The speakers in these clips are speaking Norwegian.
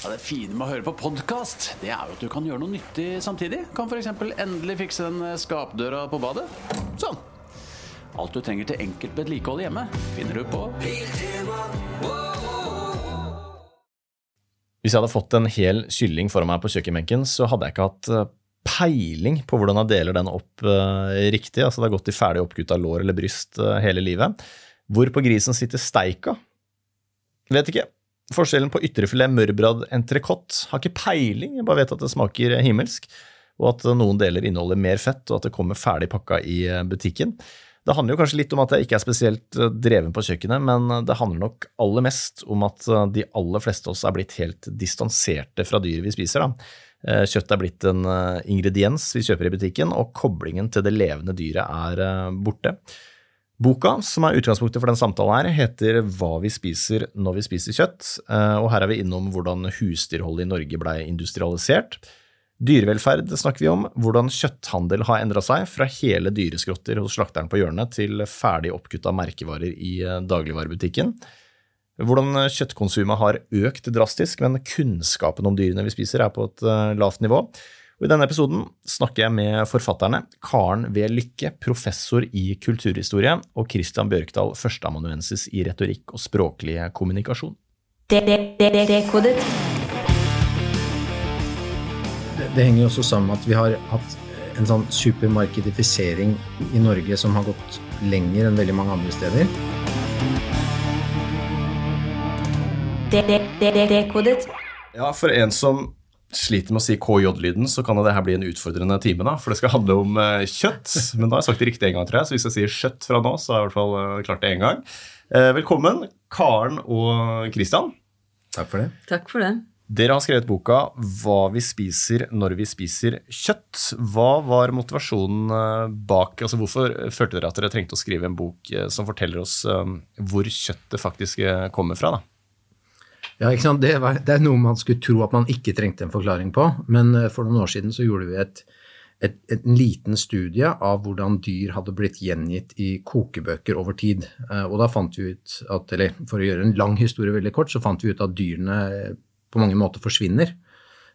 Ja, det fine med å høre på podkast, det er jo at du kan gjøre noe nyttig samtidig. Kan f.eks. endelig fikse den skapdøra på badet. Sånn. Alt du trenger til enkelt vedlikehold hjemme, finner du på Hvis jeg hadde fått en hel kylling foran meg på kjøkkenbenken, så hadde jeg ikke hatt eh, peiling på hvordan jeg deler den opp eh, riktig. Altså det har gått i ferdig oppkutta lår eller bryst eh, hele livet. Hvor på grisen sitter steika? Vet ikke. Forskjellen på ytrefilet, mørbrad, entrecôte har ikke peiling, jeg bare vet at det smaker himmelsk, og at noen deler inneholder mer fett, og at det kommer ferdig pakka i eh, butikken. Det handler jo kanskje litt om at jeg ikke er spesielt eh, dreven på kjøkkenet, men det handler nok aller mest om at eh, de aller fleste av oss er blitt helt distanserte fra dyret vi spiser. Da. Kjøtt er blitt en ingrediens vi kjøper i butikken, og koblingen til det levende dyret er borte. Boka, som er utgangspunktet for den samtalen her, heter Hva vi spiser når vi spiser kjøtt, eh, og her er vi innom hvordan husdyrholdet i Norge blei industrialisert. Dyrevelferd snakker vi om, hvordan kjøtthandel har endra seg, fra hele dyreskrotter hos slakteren på hjørnet til ferdig oppkutta merkevarer i eh, dagligvarebutikken. Hvordan kjøttkonsumet har økt drastisk, men kunnskapen om dyrene vi spiser er på et eh, lavt nivå. Og I denne episoden snakker jeg med forfatterne Karen V. Lykke, professor i kulturhistorie, og Christian Bjørkdal, førsteamanuensis i retorikk og språklig kommunikasjon. Det, det henger jo også sammen med at vi har hatt en sånn supermarkedifisering i Norge som har gått lenger enn veldig mange andre steder. Ja, for en som sliter med å si KJ-lyden, så kan det her bli en utfordrende time. da, For det skal handle om uh, kjøtt. Men da har jeg sagt det riktig en gang, tror jeg. Så hvis jeg sier kjøtt fra nå, så har jeg i hvert fall uh, klart det én gang. Uh, velkommen, Karen og Christian. Takk for det. Takk for det. Dere har skrevet boka 'Hva vi spiser når vi spiser kjøtt'. Hva var motivasjonen bak? altså Hvorfor følte dere at dere trengte å skrive en bok som forteller oss hvor kjøttet faktisk kommer fra? da? Ja, ikke sant? Det, var, det, er noe man skulle tro at man ikke trengte en forklaring på. Men eh, for noen år siden så gjorde vi et, et, et, en liten studie av hvordan dyr hadde blitt gjengitt i kokebøker over tid. Eh, og da fant vi ut at, eller For å gjøre en lang historie veldig kort, så fant vi ut at dyrene på mange måter forsvinner.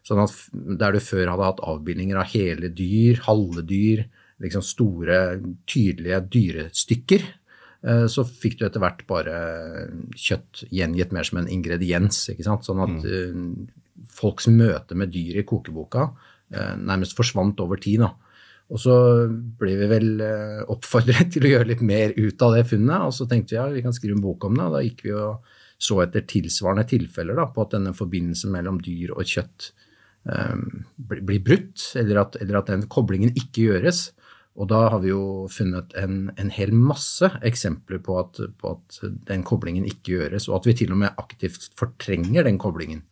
Sånn at Der du før hadde hatt avbildninger av hele dyr, halve dyr, liksom store, tydelige dyrestykker, Eh, så fikk du etter hvert bare kjøtt gjengitt mer som en ingrediens. ikke sant? Sånn at mm. folks møte med dyr i kokeboka eh, nærmest forsvant over tid. da. Og så ble vi vel oppfordret til å gjøre litt mer ut av det funnet, og så tenkte vi ja, vi kan skrive en bok om det. og Da gikk vi og så etter tilsvarende tilfeller da, på at denne forbindelsen mellom dyr og kjøtt um, blir brutt, eller at, eller at den koblingen ikke gjøres. Og da har vi jo funnet en, en hel masse eksempler på at, på at, den koblingen ikke gjøres, og at vi til og med aktivt fortrenger den koblingen.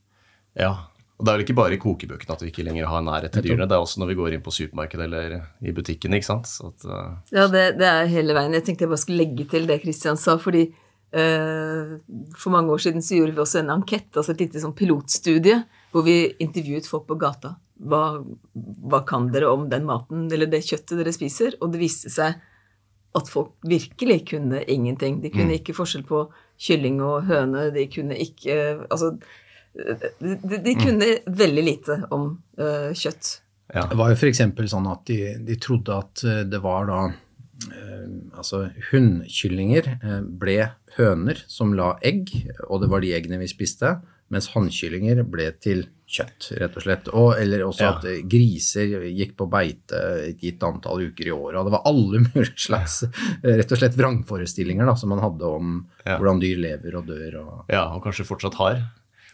Ja, og det er vel ikke bare i kokebøkene at vi ikke lenger har nærhet til dyrene, det er også når vi går inn på supermarkedet eller i butikken, ikke sant. At, uh... Ja, det, det, er hele veien. Jeg tenkte jeg bare skulle legge til det Kristian sa, fordi uh, for mange år siden så gjorde vi også en ankett, altså et lite sånn pilotstudie, hvor vi intervjuet folk på gata hva, hva, kan dere om den maten eller det kjøttet dere spiser? Og det viste seg at folk virkelig kunne ingenting. De kunne mm. ikke forskjell på kylling og høne. De kunne ikke Altså de, de mm. kunne mm. veldig lite om uh, kjøtt. Ja. Det var jo f.eks. sånn at de, de, trodde at eh, det var da uh, Altså hunnkyllinger ble høner som la egg, og det var de eggene vi spiste mens hannkyllinger ble til kjøtt, rett og slett. Og, eller også ja. at griser gikk på beite et gitt antall uker i året. Og det var alle mulige slags rett og slett vrangforestillinger da, som man hadde om ja. hvordan dyr lever og dør. Og... Ja, og kanskje fortsatt har.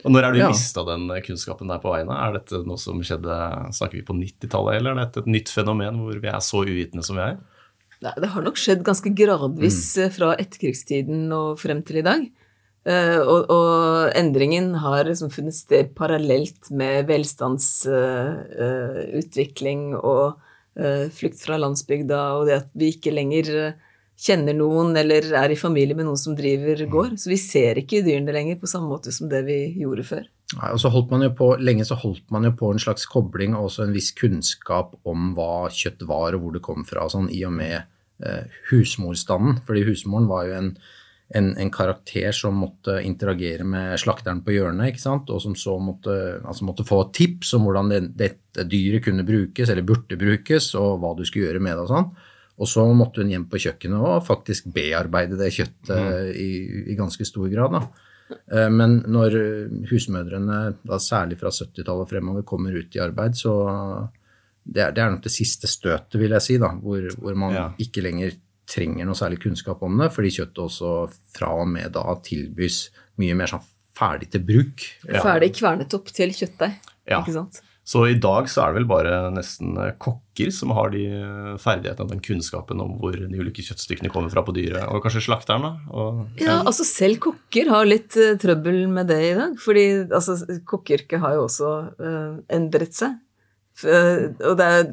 Og Når er du ja. mista den kunnskapen der på veien? Er dette noe som skjedde snakker vi på 90-tallet, eller er dette et nytt fenomen hvor vi er så uvitende som vi er? Nei, det har nok skjedd ganske gradvis mm. fra etterkrigstiden og frem til i dag. Uh, og, og, endringen har liksom funnet sted parallelt med velstandsutvikling uh, uh, og flukt fra landsbygda, og det at vi ikke lenger kjenner noen eller er i familie med noen som driver gård. Så vi ser ikke dyrene lenger på samme måte som det vi gjorde før. Nei, og så holdt man jo på, Lenge så holdt man jo på en slags kobling og også en viss kunnskap om hva kjøtt var og hvor det kom fra, sånn, i og med husmorstanden. Fordi husmoren var jo en en, en karakter som måtte interagere med slakteren på hjørnet, ikke sant? og som så måtte, altså måtte få tips om hvordan det, dette dyret kunne brukes, eller burde brukes, og hva du skulle gjøre med det og sånn. Og så måtte hun hjem på kjøkkenet og faktisk bearbeide det kjøttet i, i ganske stor grad. Da. Eh, Men når husmødrene, da særlig fra 70-tallet fremover, kommer ut i arbeid, så det er, det er nok det siste støtet, vil jeg si, da, hvor, hvor man Ja. ikke lenger trenger noe særlig kunnskap om det, fordi kjøttet også fra og med da tilbys mye mer sånn ferdig til bruk. Ferdig kvernet opp til kjøttdeig. Ja. Ikke sant? Så i dag så er det vel bare nesten eh, kokker som har de eh, ferdighetene og den kunnskapen om hvor de ulike kjøttstykkene kommer fra på dyret, og kanskje slakteren, da. Og, Ja, altså selv kokker har litt uh, trøbbel med det i dag. Fordi altså, kokkeyrket har jo også uh, endret seg. Eh, og det, er,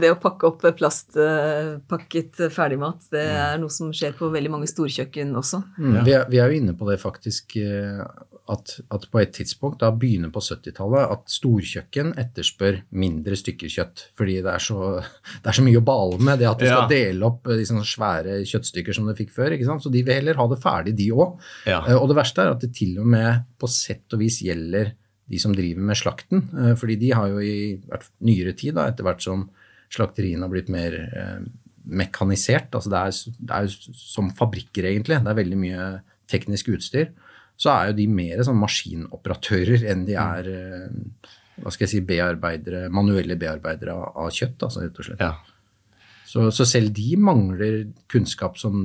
det å pakke opp plastpakket ferdigmat, det er noe som skjer på veldig mange storkjøkken også. Mm, vi, er, vi er jo inne på det faktisk eh, at, at på et tidspunkt, da begynner på 70-tallet, at storkjøkken etterspør mindre stykker kjøtt. Fordi det er så, det er så mye å bale med, det at du Ja. skal dele opp eh, de sånne svære kjøttstykker som du fikk før. ikke sant? Så de vil heller ha det ferdig, de òg. Ja. Og det verste er at det til og med på sett og vis gjelder de som driver med slakten. eh, Fordi de har jo i nyere tid, da, etter hvert som slakteriene har blitt mer eh, mekanisert, altså det er, det er jo som fabrikker egentlig, det er veldig mye teknisk utstyr, så er jo de mer sånn maskinoperatører enn de er eh, hva skal jeg si, bearbeidere, manuelle bearbeidere av, av kjøtt, altså rett og slett. ja. Så, så selv de mangler kunnskap som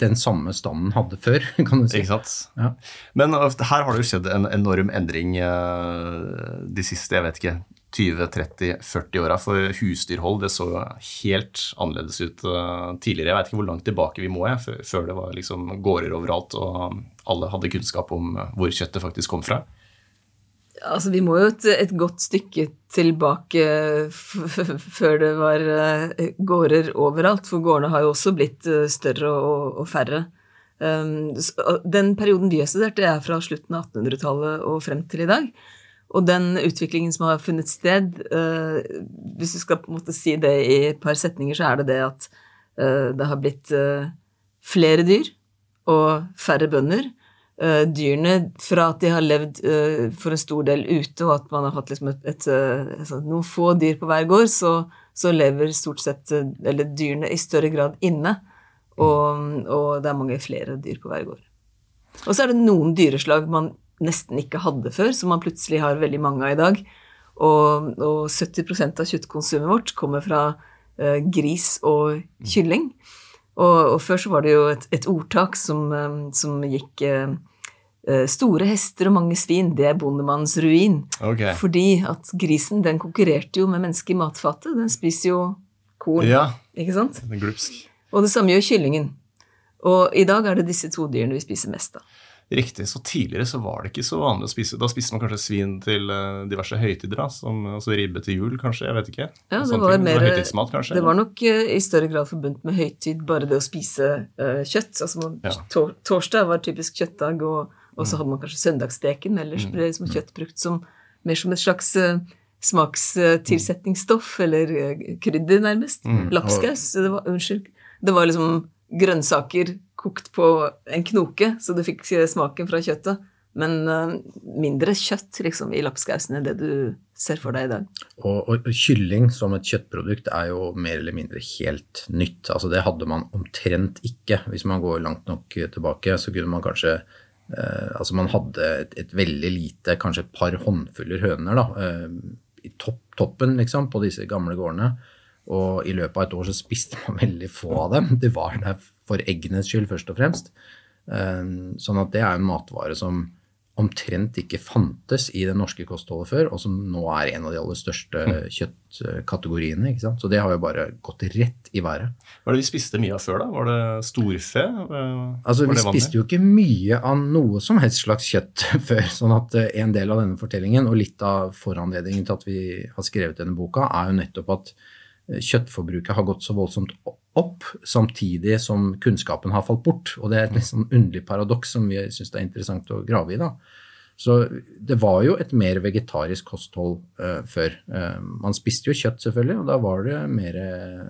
den samme standen hadde før, kan du si. Ikke sant? Ja. Men uh, her har det jo skjedd en enorm endring uh, de siste jeg vet ikke, 20-30-40 åra. For husdyrhold det så helt annerledes ut uh, tidligere. Jeg vet ikke hvor langt tilbake vi må, jeg, før- det var liksom gårder overalt og alle hadde kunnskap om hvor kjøttet faktisk kom fra. Altså, vi må jo et, et godt stykke tilbake før det var eh, gårder overalt, for gårdene har jo også blitt eh, større og, og færre. Um, den perioden vi har studert, det er fra slutten av 1800-tallet og frem til i dag. Og den utviklingen som har funnet sted, uh, hvis du skal på en måte si det i et par setninger, så er det det at uh, det har blitt uh, flere dyr og færre bønder. Eh, dyrene fra at de har levd uh, for en stor del ute, og at man har hatt liksom et, et, et, altså noen få dyr på hver gård, så, så lever stort sett eh, eller dyrene i større grad inne. Og, og det er mange flere dyr på hver gård. Og så er det noen dyreslag man nesten ikke hadde før, som man plutselig har veldig mange av i dag. Og, og 70% av kjøttkonsumet vårt kommer fra eh, gris og kylling. Og, og før så var det jo et, et ordtak som, eh, som gikk eh, eh, Store hester og mange svin, det er bondemannens ruin. Okay. Fordi at grisen den konkurrerte jo med mennesket i matfatet. Den spiser jo korn, Ja, ikke sant? det er glupsk. Og det samme gjør kyllingen. Og i dag er det disse to dyrene vi spiser mest av. Riktig. Så tidligere så var det ikke så vanlig å spise Da spiste man kanskje svin til eh, diverse høytider, da, som altså ribbe til jul, kanskje. Jeg vet ikke. Ja, det var mer Høytidsmat, kanskje. Det var nok eh, i større grad forbundet med høytid, bare det å spise uh, kjøtt. Altså Ja. tor torsdag var typisk kjøttdag, og, og så hadde man kanskje søndagssteken, men ellers ble liksom kjøtt brukt som, mer som et slags uh, smakstilsetningsstoff, eller eh, krydder, nærmest. Lapskaus. Det var, unnskyld. Det var liksom grønnsaker kokt på en knoke, så du fikk eh, smaken fra kjøttet. Men eh, mindre kjøtt liksom, i lapskausen enn det du ser for deg i dag. Og, og, kylling som et kjøttprodukt er jo mer eller mindre helt nytt. Altså det hadde man omtrent ikke. Hvis man går langt nok tilbake, så kunne man kanskje eh, Altså man hadde et, et veldig lite, kanskje et par håndfuller høner da, eh, i topp, toppen liksom, på disse gamle gårdene. Og i løpet av et år så spiste man veldig få av dem. De var der for eggenes skyld, først og fremst. Eh, Sånn at det er en matvare som omtrent ikke fantes i det norske kostholdet før, og som nå er en av de aller største kjøttkategoriene. ikke sant? Så det har jo bare gått rett i været. Hva er det vi spiste mye av før, da? Var det storfe? Eh, Altså, Vi spiste jo ikke mye av noe som helst slags kjøtt før. sånn at eh, en del av denne fortellingen, og litt av foranledningen til at vi har skrevet denne boka, er jo nettopp at kjøttforbruket har gått så voldsomt opp, samtidig som kunnskapen har falt bort. Og det er et litt sånn underlig paradoks som vi syns er interessant å grave i. da. Så det var jo et mer vegetarisk kosthold uh, før. Uh, man spiste jo kjøtt, selvfølgelig, og da var det mer eh,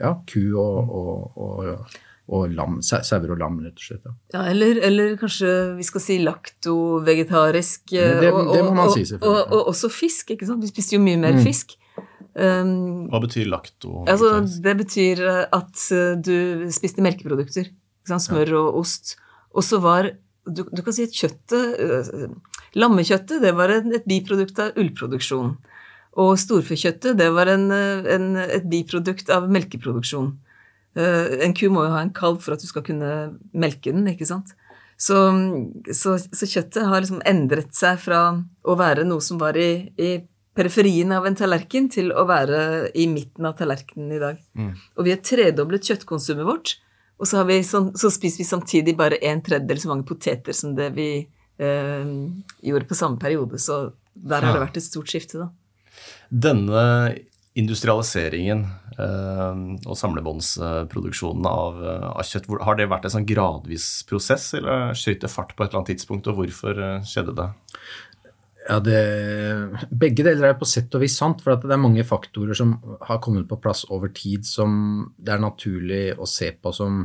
ja, ku og, og, og og lam, sauer og lam, rett og slett. Ja, Ja, eller, eller kanskje vi skal si lakto-vegetarisk. Men det- det må man si, selvfølgelig. Og, også fisk, ikke sant. Vi spiste jo mye mer Mm. fisk. Um, Hva betyr lakto? altså, det betyr eh, at eh, du spiste melkeprodukter. Smør og ost. Og så var du, du kan si at kjøttet eh, Lammekjøttet, det var en, et biprodukt av ullproduksjon. Og storfekjøttet, det var en, en, et biprodukt av melkeproduksjon. En ku må jo ha en kalv for at du skal kunne melke den, ikke sant? Så, så, så kjøttet har liksom endret seg fra å være noe som var i, i periferien av en tallerken, til å være i midten av tallerkenen i dag. Og vi har tredoblet kjøttkonsumet vårt, og så, har vi, sånn- så spiser vi samtidig bare en tredjedel så mange poteter som det vi eh, gjorde på samme periode. Så der har det vært et stort skifte, da. Denne industrialiseringen eh, og samlebåndsproduksjonen av, eh, av kjøtt, har det vært en sånn gradvis prosess, eller skjøt det fart på et eller annet tidspunkt, og hvorfor eh, skjedde det? Ja, det, begge deler er på sett og vis sant, for det er mange faktorer som har kommet på plass over tid som det er naturlig å se på som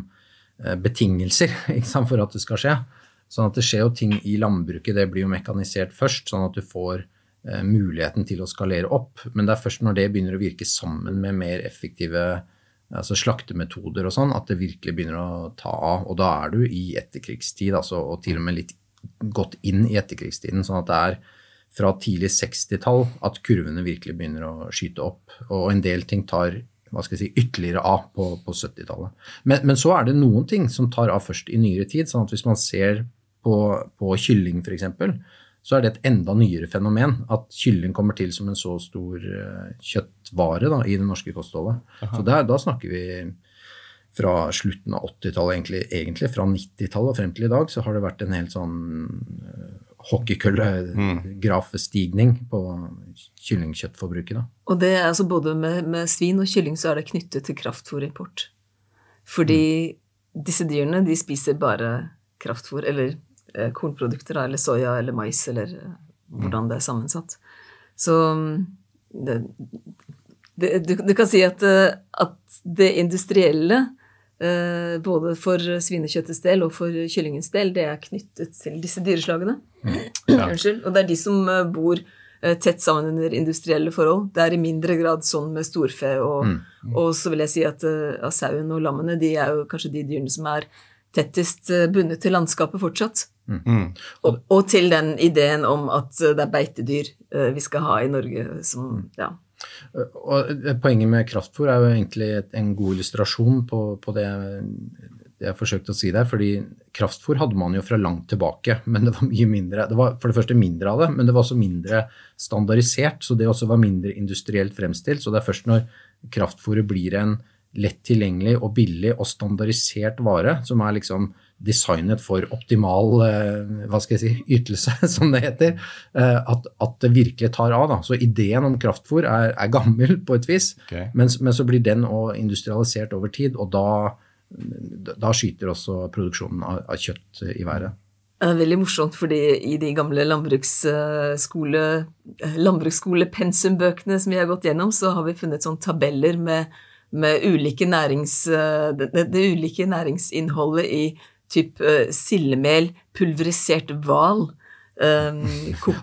eh, betingelser sant, for at det skal skje. Sånn at det skjer jo ting i landbruket, det blir jo mekanisert først, sånn at du får eh, muligheten til å skalere opp. Men det er først når det begynner å virke sammen med mer effektive altså slaktemetoder og sånn, at det virkelig begynner å ta av. Og da er du i etterkrigstid, altså, og til og med litt gått inn i etterkrigstiden. sånn at det er fra tidlig 60-tall at kurvene virkelig begynner å skyte opp. Og en del ting tar hva skal jeg si, ytterligere av på, på 70-tallet. Men, men så er det noen ting som tar av først i nyere tid. sånn at Hvis man ser på, på kylling f.eks., så er det et enda nyere fenomen at kylling kommer til som en så stor eh, kjøttvare da, i det norske kostholdet. Så der, da snakker vi fra slutten av 80-tallet, egentlig, egentlig fra 90-tallet og frem til i dag, så har det vært en helt sånn hockeykøllegrafstigning på kyllingkjøttforbruket. Da. Og det er altså både med, med svin og kylling så er det knyttet til kraftfôrimport. Fordi disse dyrene, de spiser bare kraftfôr, eller eh, kornprodukter, eller soya eller mais, eller eh, hvordan det er sammensatt. Så det, det, du, du kan si at, eh, at det industrielle, både for svinekjøttets del og for kyllingens del, det er knyttet til disse dyreslagene. Unnskyld. Og det er de som eh, bor eh, tett sammen under industrielle forhold. Det er i mindre grad sånn med storfe. Og, og så vil jeg si at uh, sauen og lammene de er jo kanskje de dyrene som er tettest eh, bundet til landskapet fortsatt. Og, og til den ideen om at eh, det er beitedyr eh, vi skal ha i Norge som Ja. Og eh, Poenget med kraftfôr er jo egentlig en god illustrasjon på, på det, det jeg forsøkte å si der. fordi kraftfôr hadde man jo fra langt tilbake, men det var mye mindre. Det var for det første mindre av det, men det var også mindre standardisert. Så det også var mindre industrielt fremstilt. Så det er først når kraftfôret blir en lett tilgjengelig og billig og standardisert vare, som er liksom designet for optimal eh, hva skal jeg si, ytelse, som det heter, eh, at, at det virkelig tar av. Da. Så ideen om kraftfôr er, er gammel på et vis, okay. men, men så blir den industrialisert over tid, og da, da skyter også produksjonen av, av kjøtt i været. Det er veldig morsomt, fordi i de gamle landbruksskole, landbruksskolepensumbøkene som vi har gått gjennom, så har vi funnet sånne tabeller med, med ulike nærings, det, det, det ulike næringsinnholdet i typ uh, sildemel, pulverisert hval, um,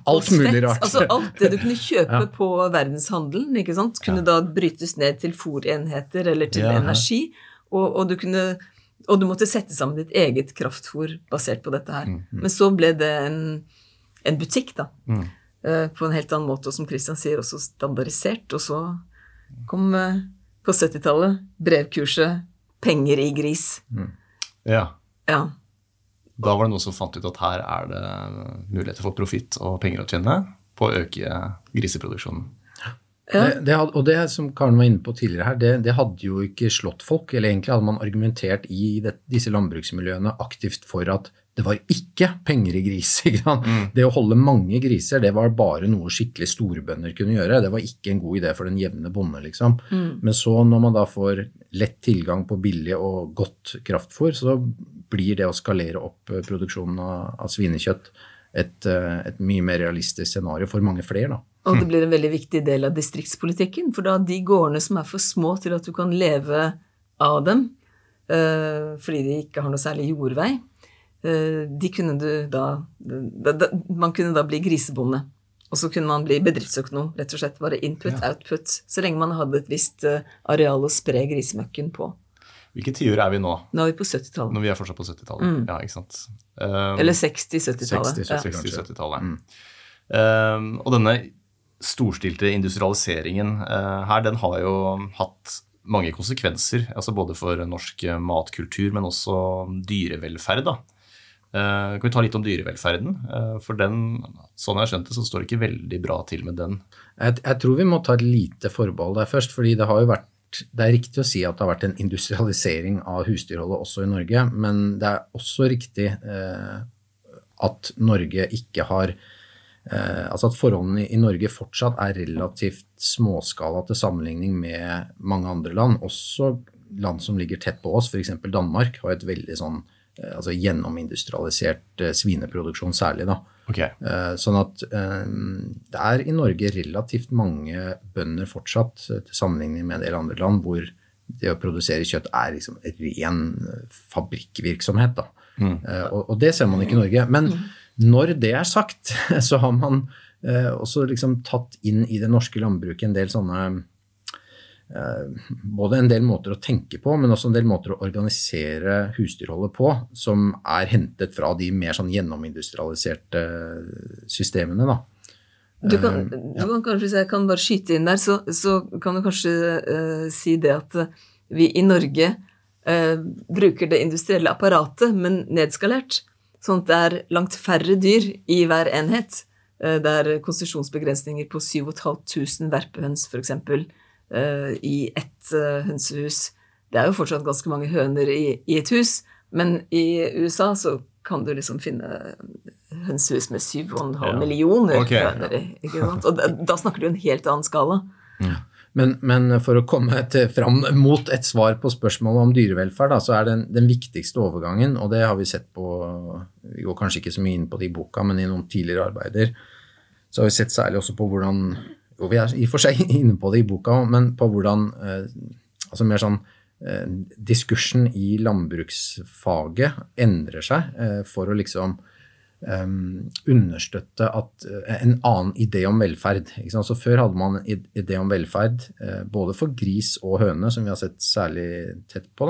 Alt mulig rart. Altså alt det du kunne kjøpe på verdenshandelen, ikke sant, kunne da brytes ned til fòrenheter eller til Ja. energi, og, og du kunne og du måtte sette sammen ditt eget kraftfôr basert på dette her. Men så ble det en, en butikk, da. eh, På en helt annen måte, og som Christian sier, også standardisert. Og så kom eh, på 70-tallet brevkurset 'Penger i gris'. Ja. Ja. Da var det noen som fant ut at her er det muligheter for profitt og penger å tjene på å øke griseproduksjonen. Det, det hadde, og det som Karen var inne på tidligere her, det, det hadde jo ikke slått folk. Eller egentlig hadde man argumentert i det, disse landbruksmiljøene aktivt for at det var ikke penger i gris. Ikke sant? Det å holde mange griser, det var bare noe skikkelig storbønder kunne gjøre. Det var ikke en god idé for den jevne bonde, liksom. Men så når man da får lett tilgang på billig og godt kraftfôr, så blir det å skalere opp eh, produksjonen av, av svinekjøtt et, eh, et mye mer realistisk scenario for mange flere, da. Og det blir en veldig viktig del av distriktspolitikken. For da de gårdene som er for små til at du kan leve av dem, øh, fordi de ikke har noe særlig jordvei. Eh, de kunne du da, da, da Man kunne da bli grisebonde. Og så kunne man bli bedriftsøkonom. Rett og slett bare input, output. Så lenge man hadde et visst eh, areal å spre grisemøkken på. Hvilke tiår er vi nå? Nå er vi på 70-tallet. Når vi er fortsatt på 70-tallet. Ja, ikke sant. Um, Eller 60-70-tallet. 60, Ja. 60-70-tallet. Um, og denne storstilte industrialiseringen uh, her, den har jo hatt mange konsekvenser. altså Både for norsk matkultur, men også dyrevelferd. da. Eh, kan vi ta litt om dyrevelferden? Uh, for den, sånn jeg har skjønt det, så står det ikke veldig bra til med den. Jeg, jeg tror vi må ta et lite forbehold der først, fordi det har jo vært det er riktig å si at det har vært en industrialisering av husdyrholdet også i Norge, men det er også riktig eh, at Norge ikke har Altså at forholdene i Norge fortsatt er relativt småskala til sammenligning med mange andre land. Også land som ligger tett på oss, f.eks. Danmark, har et veldig sånn altså gjennomindustrialisert eh, svineproduksjon særlig. da. Ok. Eh, Sånn at eh, det er i Norge relativt mange bønder fortsatt, eh, til sammenligning med en del andre land, hvor det å produsere kjøtt er liksom ren eh, fabrikkvirksomhet. Da. Mm. Og, og det ser man ikke i Norge. Men når det er sagt, så har man eh, også liksom tatt inn i det norske landbruket en del sånne eh, både en del måter å tenke på, men også en del måter å organisere husdyrholdet på, som er hentet fra de mer sånn gjennomindustrialiserte systemene. Da. Du kan, du kan kanskje, hvis jeg kan bare skyte inn der, så, så kan du kanskje uh, si det at eh, vi i Norge uh, bruker det industrielle apparatet, men nedskalert. Sånn at det er langt færre dyr i hver enhet. Uh, det er konsesjonsbegrensninger på 7500 verpehøns, f.eks., eh, i ett eh, hønsehus. Det er jo fortsatt ganske mange høner i, i et hus, men i USA så kan du liksom finne hønsehus med 7,5 Ja. millioner okay. høner? Og da, da snakker du en helt annen skala. Men, men for å komme til, fram mot et svar på spørsmålet om dyrevelferd, da, så er den, den viktigste overgangen, og det har vi sett på Vi går kanskje ikke så mye inn på det i boka, men i noen tidligere arbeider, så har vi sett særlig også på hvordan Jo, vi er i og for seg inne på det i boka, men på hvordan eh, Altså mer sånn eh, Diskursen i landbruksfaget endrer seg eh, for å liksom um, understøtte at, uh, en annen idé om velferd. Så Før hadde man en idé om velferd uh, både for gris og høne, som vi har sett særlig tett på,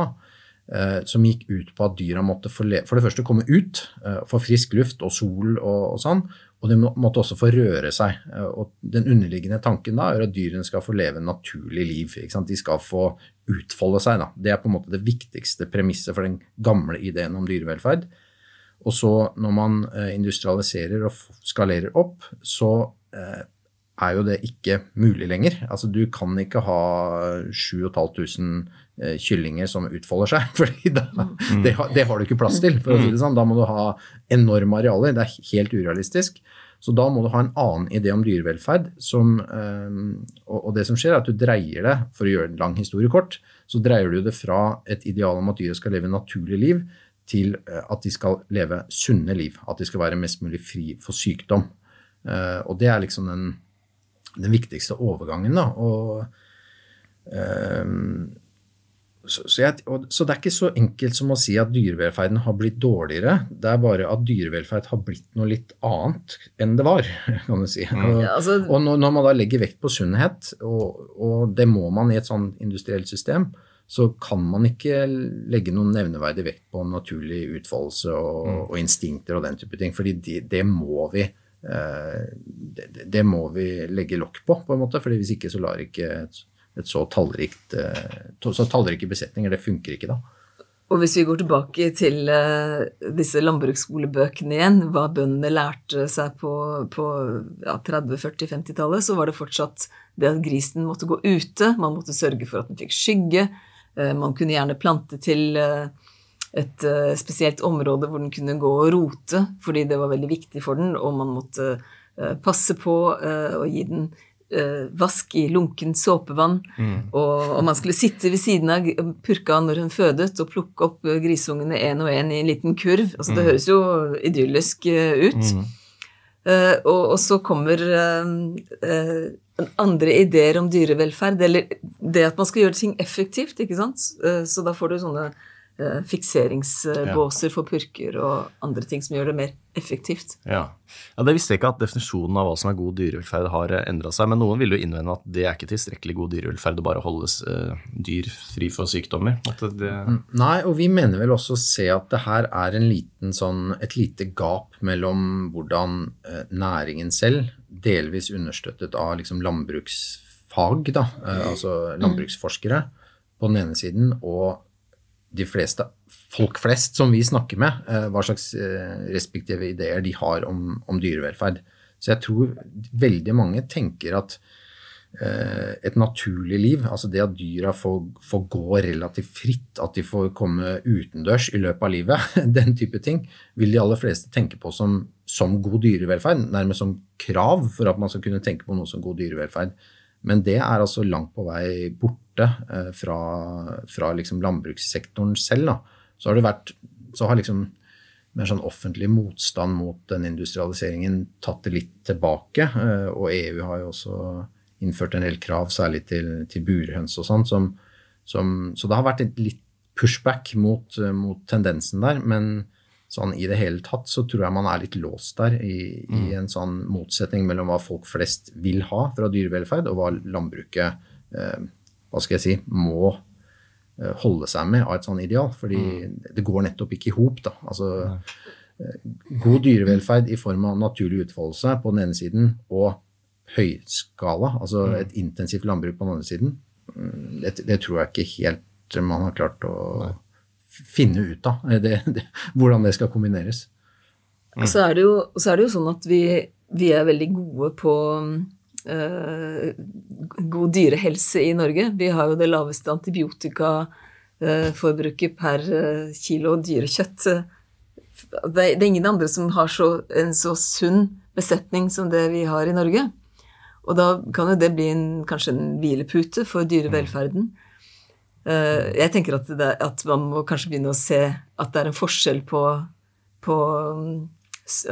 eh, som gikk ut på at dyra måtte for, for det første komme ut, få frisk luft og sol og, og sånn, og de måtte også få røre seg. Eh, og Den underliggende tanken da er at dyrene skal få leve naturlig liv. De skal få utfolde seg. Da. Det er på en måte det viktigste premisset for den gamle ideen om dyrevelferd. Og så når man eh, industrialiserer og skalerer opp, så eh, er jo det ikke mulig lenger. Altså du kan ikke ha 7500 eh, kyllinger som utfolder seg, fordi da, det, har- det har du ikke plass til. for å si det sånn. Da må du ha enorme arealer. Det er helt urealistisk. Så da må du ha en annen idé om dyrevelferd. Som, eh, og, og det som skjer, er at du dreier det, for å gjøre en lang historie kort, så dreier du det fra et ideal om at dyret skal leve naturlig liv, til eh, at de skal leve sunne liv. At de skal være mest mulig fri for sykdom. Eh, og det er liksom den, den viktigste overgangen, da. Og, eh, så, så, jeg, og, så det er ikke så enkelt som å si at dyrevelferden har blitt dårligere. Det er bare at dyrevelferd har blitt noe litt annet enn det var, kan du si. Og, Ja, altså, og når, når man da legger vekt på sunnhet, og, og det må man i et sånn industrielt system, så kan man ikke legge noen nevneverdig vekt på naturlig utfoldelse og, og instinkter og den type ting. fordi det, det må vi eh, det, det- det må vi legge lokk på, på en måte, fordi hvis ikke så lar ikke et, et så tallrikt eh, så tallrike besetninger, det funker ikke da. Og hvis vi går tilbake til eh, disse landbruksskolebøkene igjen, hva bøndene lærte seg på, på ja, 30-, 40-, 50-tallet, så var det fortsatt det at grisen måtte gå ute, man måtte sørge for at den fikk skygge, eh, man kunne gjerne plante til et spesielt område hvor den kunne gå og rote, fordi det var veldig viktig for den, og man måtte passe på å gi den eh, vask i lunkent såpevann. Og, og man skulle sitte ved siden av purka når hun fødet, og plukke opp eh, grisungene én og én i en liten kurv. Altså, det høres jo idyllisk uh, ut. Eh, og, og så kommer andre ideer om dyrevelferd, eller det at man skal gjøre ting effektivt, ikke sant. Så da får du sånne fikseringsbåser for purker og andre ting som gjør det mer effektivt. Ja. ja, Det visste jeg ikke at definisjonen av hva som er god dyrevelferd har endra seg. Men noen vil jo innvende at det er ikke tilstrekkelig god dyrevelferd å bare holde eh, dyr fri for sykdommer. At det, Nei, og vi mener vel også å se at det her er en liten sånn, et lite gap mellom hvordan eh, næringen selv, delvis understøttet av liksom landbruksfag, da, eh, altså landbruksforskere, på den ene siden, og de fleste folk flest som vi snakker med, eh, hva slags eh, respektive ideer de har om, om dyrevelferd. Så jeg tror veldig mange tenker at eh, et naturlig liv, altså det at dyra får, får, gå relativt fritt, at de får komme utendørs i løpet av livet, den type ting, vil de aller fleste tenke på som, som god dyrevelferd, nærmest som krav for at man skal kunne tenke på noe som god dyrevelferd. Men det er altså langt på vei borte fra, fra liksom landbrukssektoren selv. Da. Så har det vært så har liksom mer sånn offentlig motstand mot den industrialiseringen tatt det litt tilbake. Eh, og EU har jo også innført en del krav, særlig til, til burhøns og sånn. Som, som, så det har vært et litt pushback mot, mot tendensen der. Men sånn i det hele tatt så tror jeg man er litt låst der i, i Mm. en sånn motsetning mellom hva folk flest vil ha fra dyrevelferd, og hva landbruket eh, hva skal jeg si, må eh, holde seg med av et sånn ideal. Fordi Mm. det går nettopp ikke i hop. Altså, eh, god dyrevelferd i form av naturlig utfoldelse på den ene siden, og høyskala, altså Mm. et intensivt landbruk på den andre siden, mm, det, det tror jeg ikke helt man har klart å finne ut av. eh, Det, det, hvordan det skal kombineres. Mm. så er det jo, så er det jo sånn at vi, vi er veldig gode på eh, god dyrehelse i Norge. Vi har jo det laveste antibiotikaforbruket per eh, kilo dyrekjøtt. Det er, er ingen andre som har så, en så sunn besetning som det vi har i Norge. Og da kan jo det bli en, kanskje en hvilepute for dyrevelferden. Eh, jeg tenker at, det, at man må kanskje begynne å se at det er en forskjell på, på mm,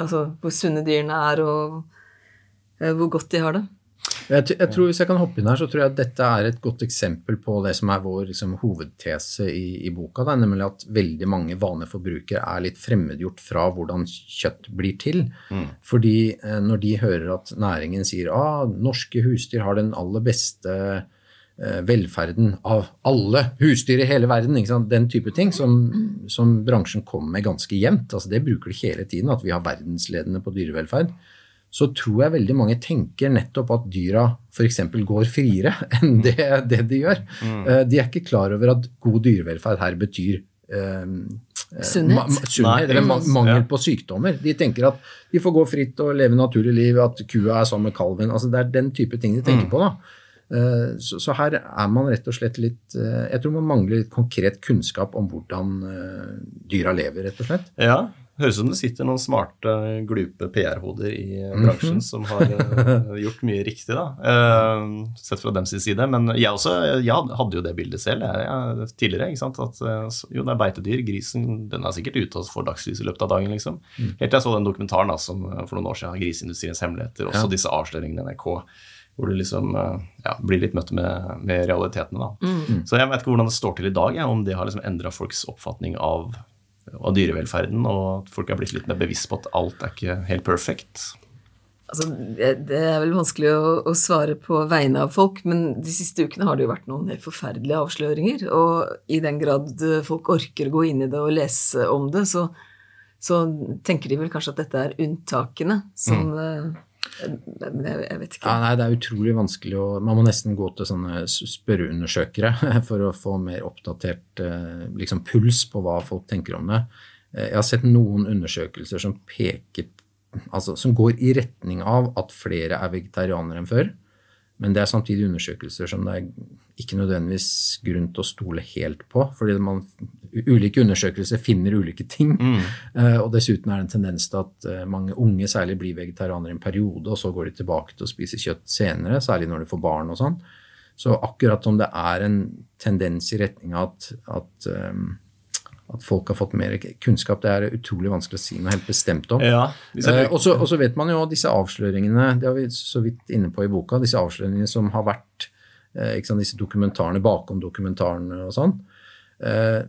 altså, hvor sunne dyrene er, og eh, hvor godt de har det. Jeg, jeg tror Hvis jeg kan hoppe inn her, så tror jeg at dette er et godt eksempel på det som er vår liksom, hovedtese i, i boka, da, nemlig at veldig mange vanlige forbrukere er litt fremmedgjort fra hvordan kjøtt blir til. Fordi eh, når de hører at næringen sier at norske husdyr har den aller beste eh, velferden av alle husdyr i hele verden, den type ting som, som bransjen kommer med ganske jevnt. Altså, det bruker de hele tiden, at vi har verdensledende på dyrevelferd så tror jeg veldig mange tenker nettopp at dyra f.eks. går friere enn det, det de gjør. Mm. De er ikke klar over at god dyrevelferd her betyr eh, Sunnhet. ma- ma- sunnhet Nei, eller mm. mangel på sykdommer. De tenker at de får gå fritt og leve naturlig liv, at kua er sammen med kalven. altså Det er den type ting de tenker på. da. Eh, Så, så her er man rett og slett litt eh, Jeg tror man mangler litt konkret kunnskap om hvordan eh, dyra lever, rett og slett. Ja, høres ut som det sitter noen smarte, glupe PR-hoder i bransjen som har eh, gjort mye riktig, da. Eh, sett fra dems side. Men jeg også jeg hadde jo det bildet selv jeg, tidligere. ikke sant? At eh, jo, det er beitedyr. Grisen den er sikkert ute og får dagslys i løpet av dagen, liksom. Helt til jeg så den dokumentaren da, som for noen år siden, 'Griseindustriens hemmeligheter', også Ja. disse avsløringene i NRK. Hvor du liksom ja, blir litt møtt med, med realitetene. da. Så jeg vet ikke hvordan det står til i dag, jeg, om det har liksom endra folks oppfatning av av dyrevelferden, og at folk er blitt litt mer bevisst på at alt er ikke helt perfekt? Altså, det er vel vanskelig å, å svare på vegne av folk, men de siste ukene har det jo vært noen helt forferdelige avsløringer. Og i den grad eh, folk orker å gå inn i det og lese om det, så, så tenker de vel kanskje at dette er unntakene som eh, Men jeg, vet ikke. Ja, nei, Det er utrolig vanskelig å Man må nesten gå til sånne spørreundersøkere for å få mer oppdatert eh, liksom, puls på hva folk tenker om det. Eh, Jeg har sett noen undersøkelser som peker altså, som går i retning av at flere er vegetarianere enn før. Men det er samtidig undersøkelser som det er ikke nødvendigvis grunn til å stole helt på. fordi man, ulike undersøkelser finner ulike ting. Eh, og dessuten er det en tendens til at eh, mange unge særlig blir vegetarianere i en periode, og så går de tilbake til å spise kjøtt senere, særlig når de får barn og sånn. Så akkurat om det er en tendens i retning av at, at, eh, at folk har fått mer kunnskap, det er utrolig vanskelig å si noe helt bestemt om. Ja, Eh, og så vet man jo disse avsløringene, det har vi så vidt inne på i boka, disse avsløringene som har vært, sant, disse dokumentarene bakom dokumentarene og sånn. Eh,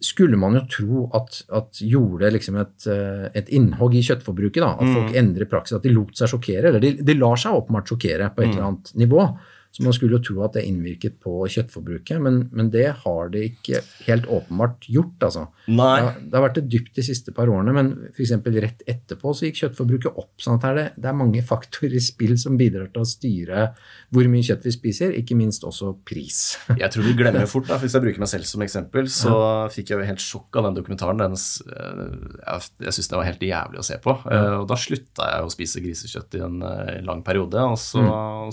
skulle man jo tro at, at gjorde liksom et, eh, et innhogg i kjøttforbruket. da, At folk endrer praksis, at de lot seg sjokkere. Eller de, de lar seg åpenbart sjokkere på et eller annet nivå. Så man skulle jo tro at det innvirket på kjøttforbruket, men, men det har det ikke helt åpenbart gjort. altså. Nei. Det, har, det har vært det dypt de siste par årene, men f.eks. rett etterpå så gikk kjøttforbruket opp. sånn at det det, er mange faktorer i spill som bidrar til å styre hvor mye kjøtt vi spiser, ikke minst også pris. Jeg tror vi glemmer fort. da, Hvis jeg bruker meg selv som eksempel, så fikk jeg jo helt sjokk av den dokumentaren. Den, eh, jeg jeg syns det var helt jævlig å se på. Ja. Og da slutta jeg å spise grisekjøtt i en eh, lang periode, og så,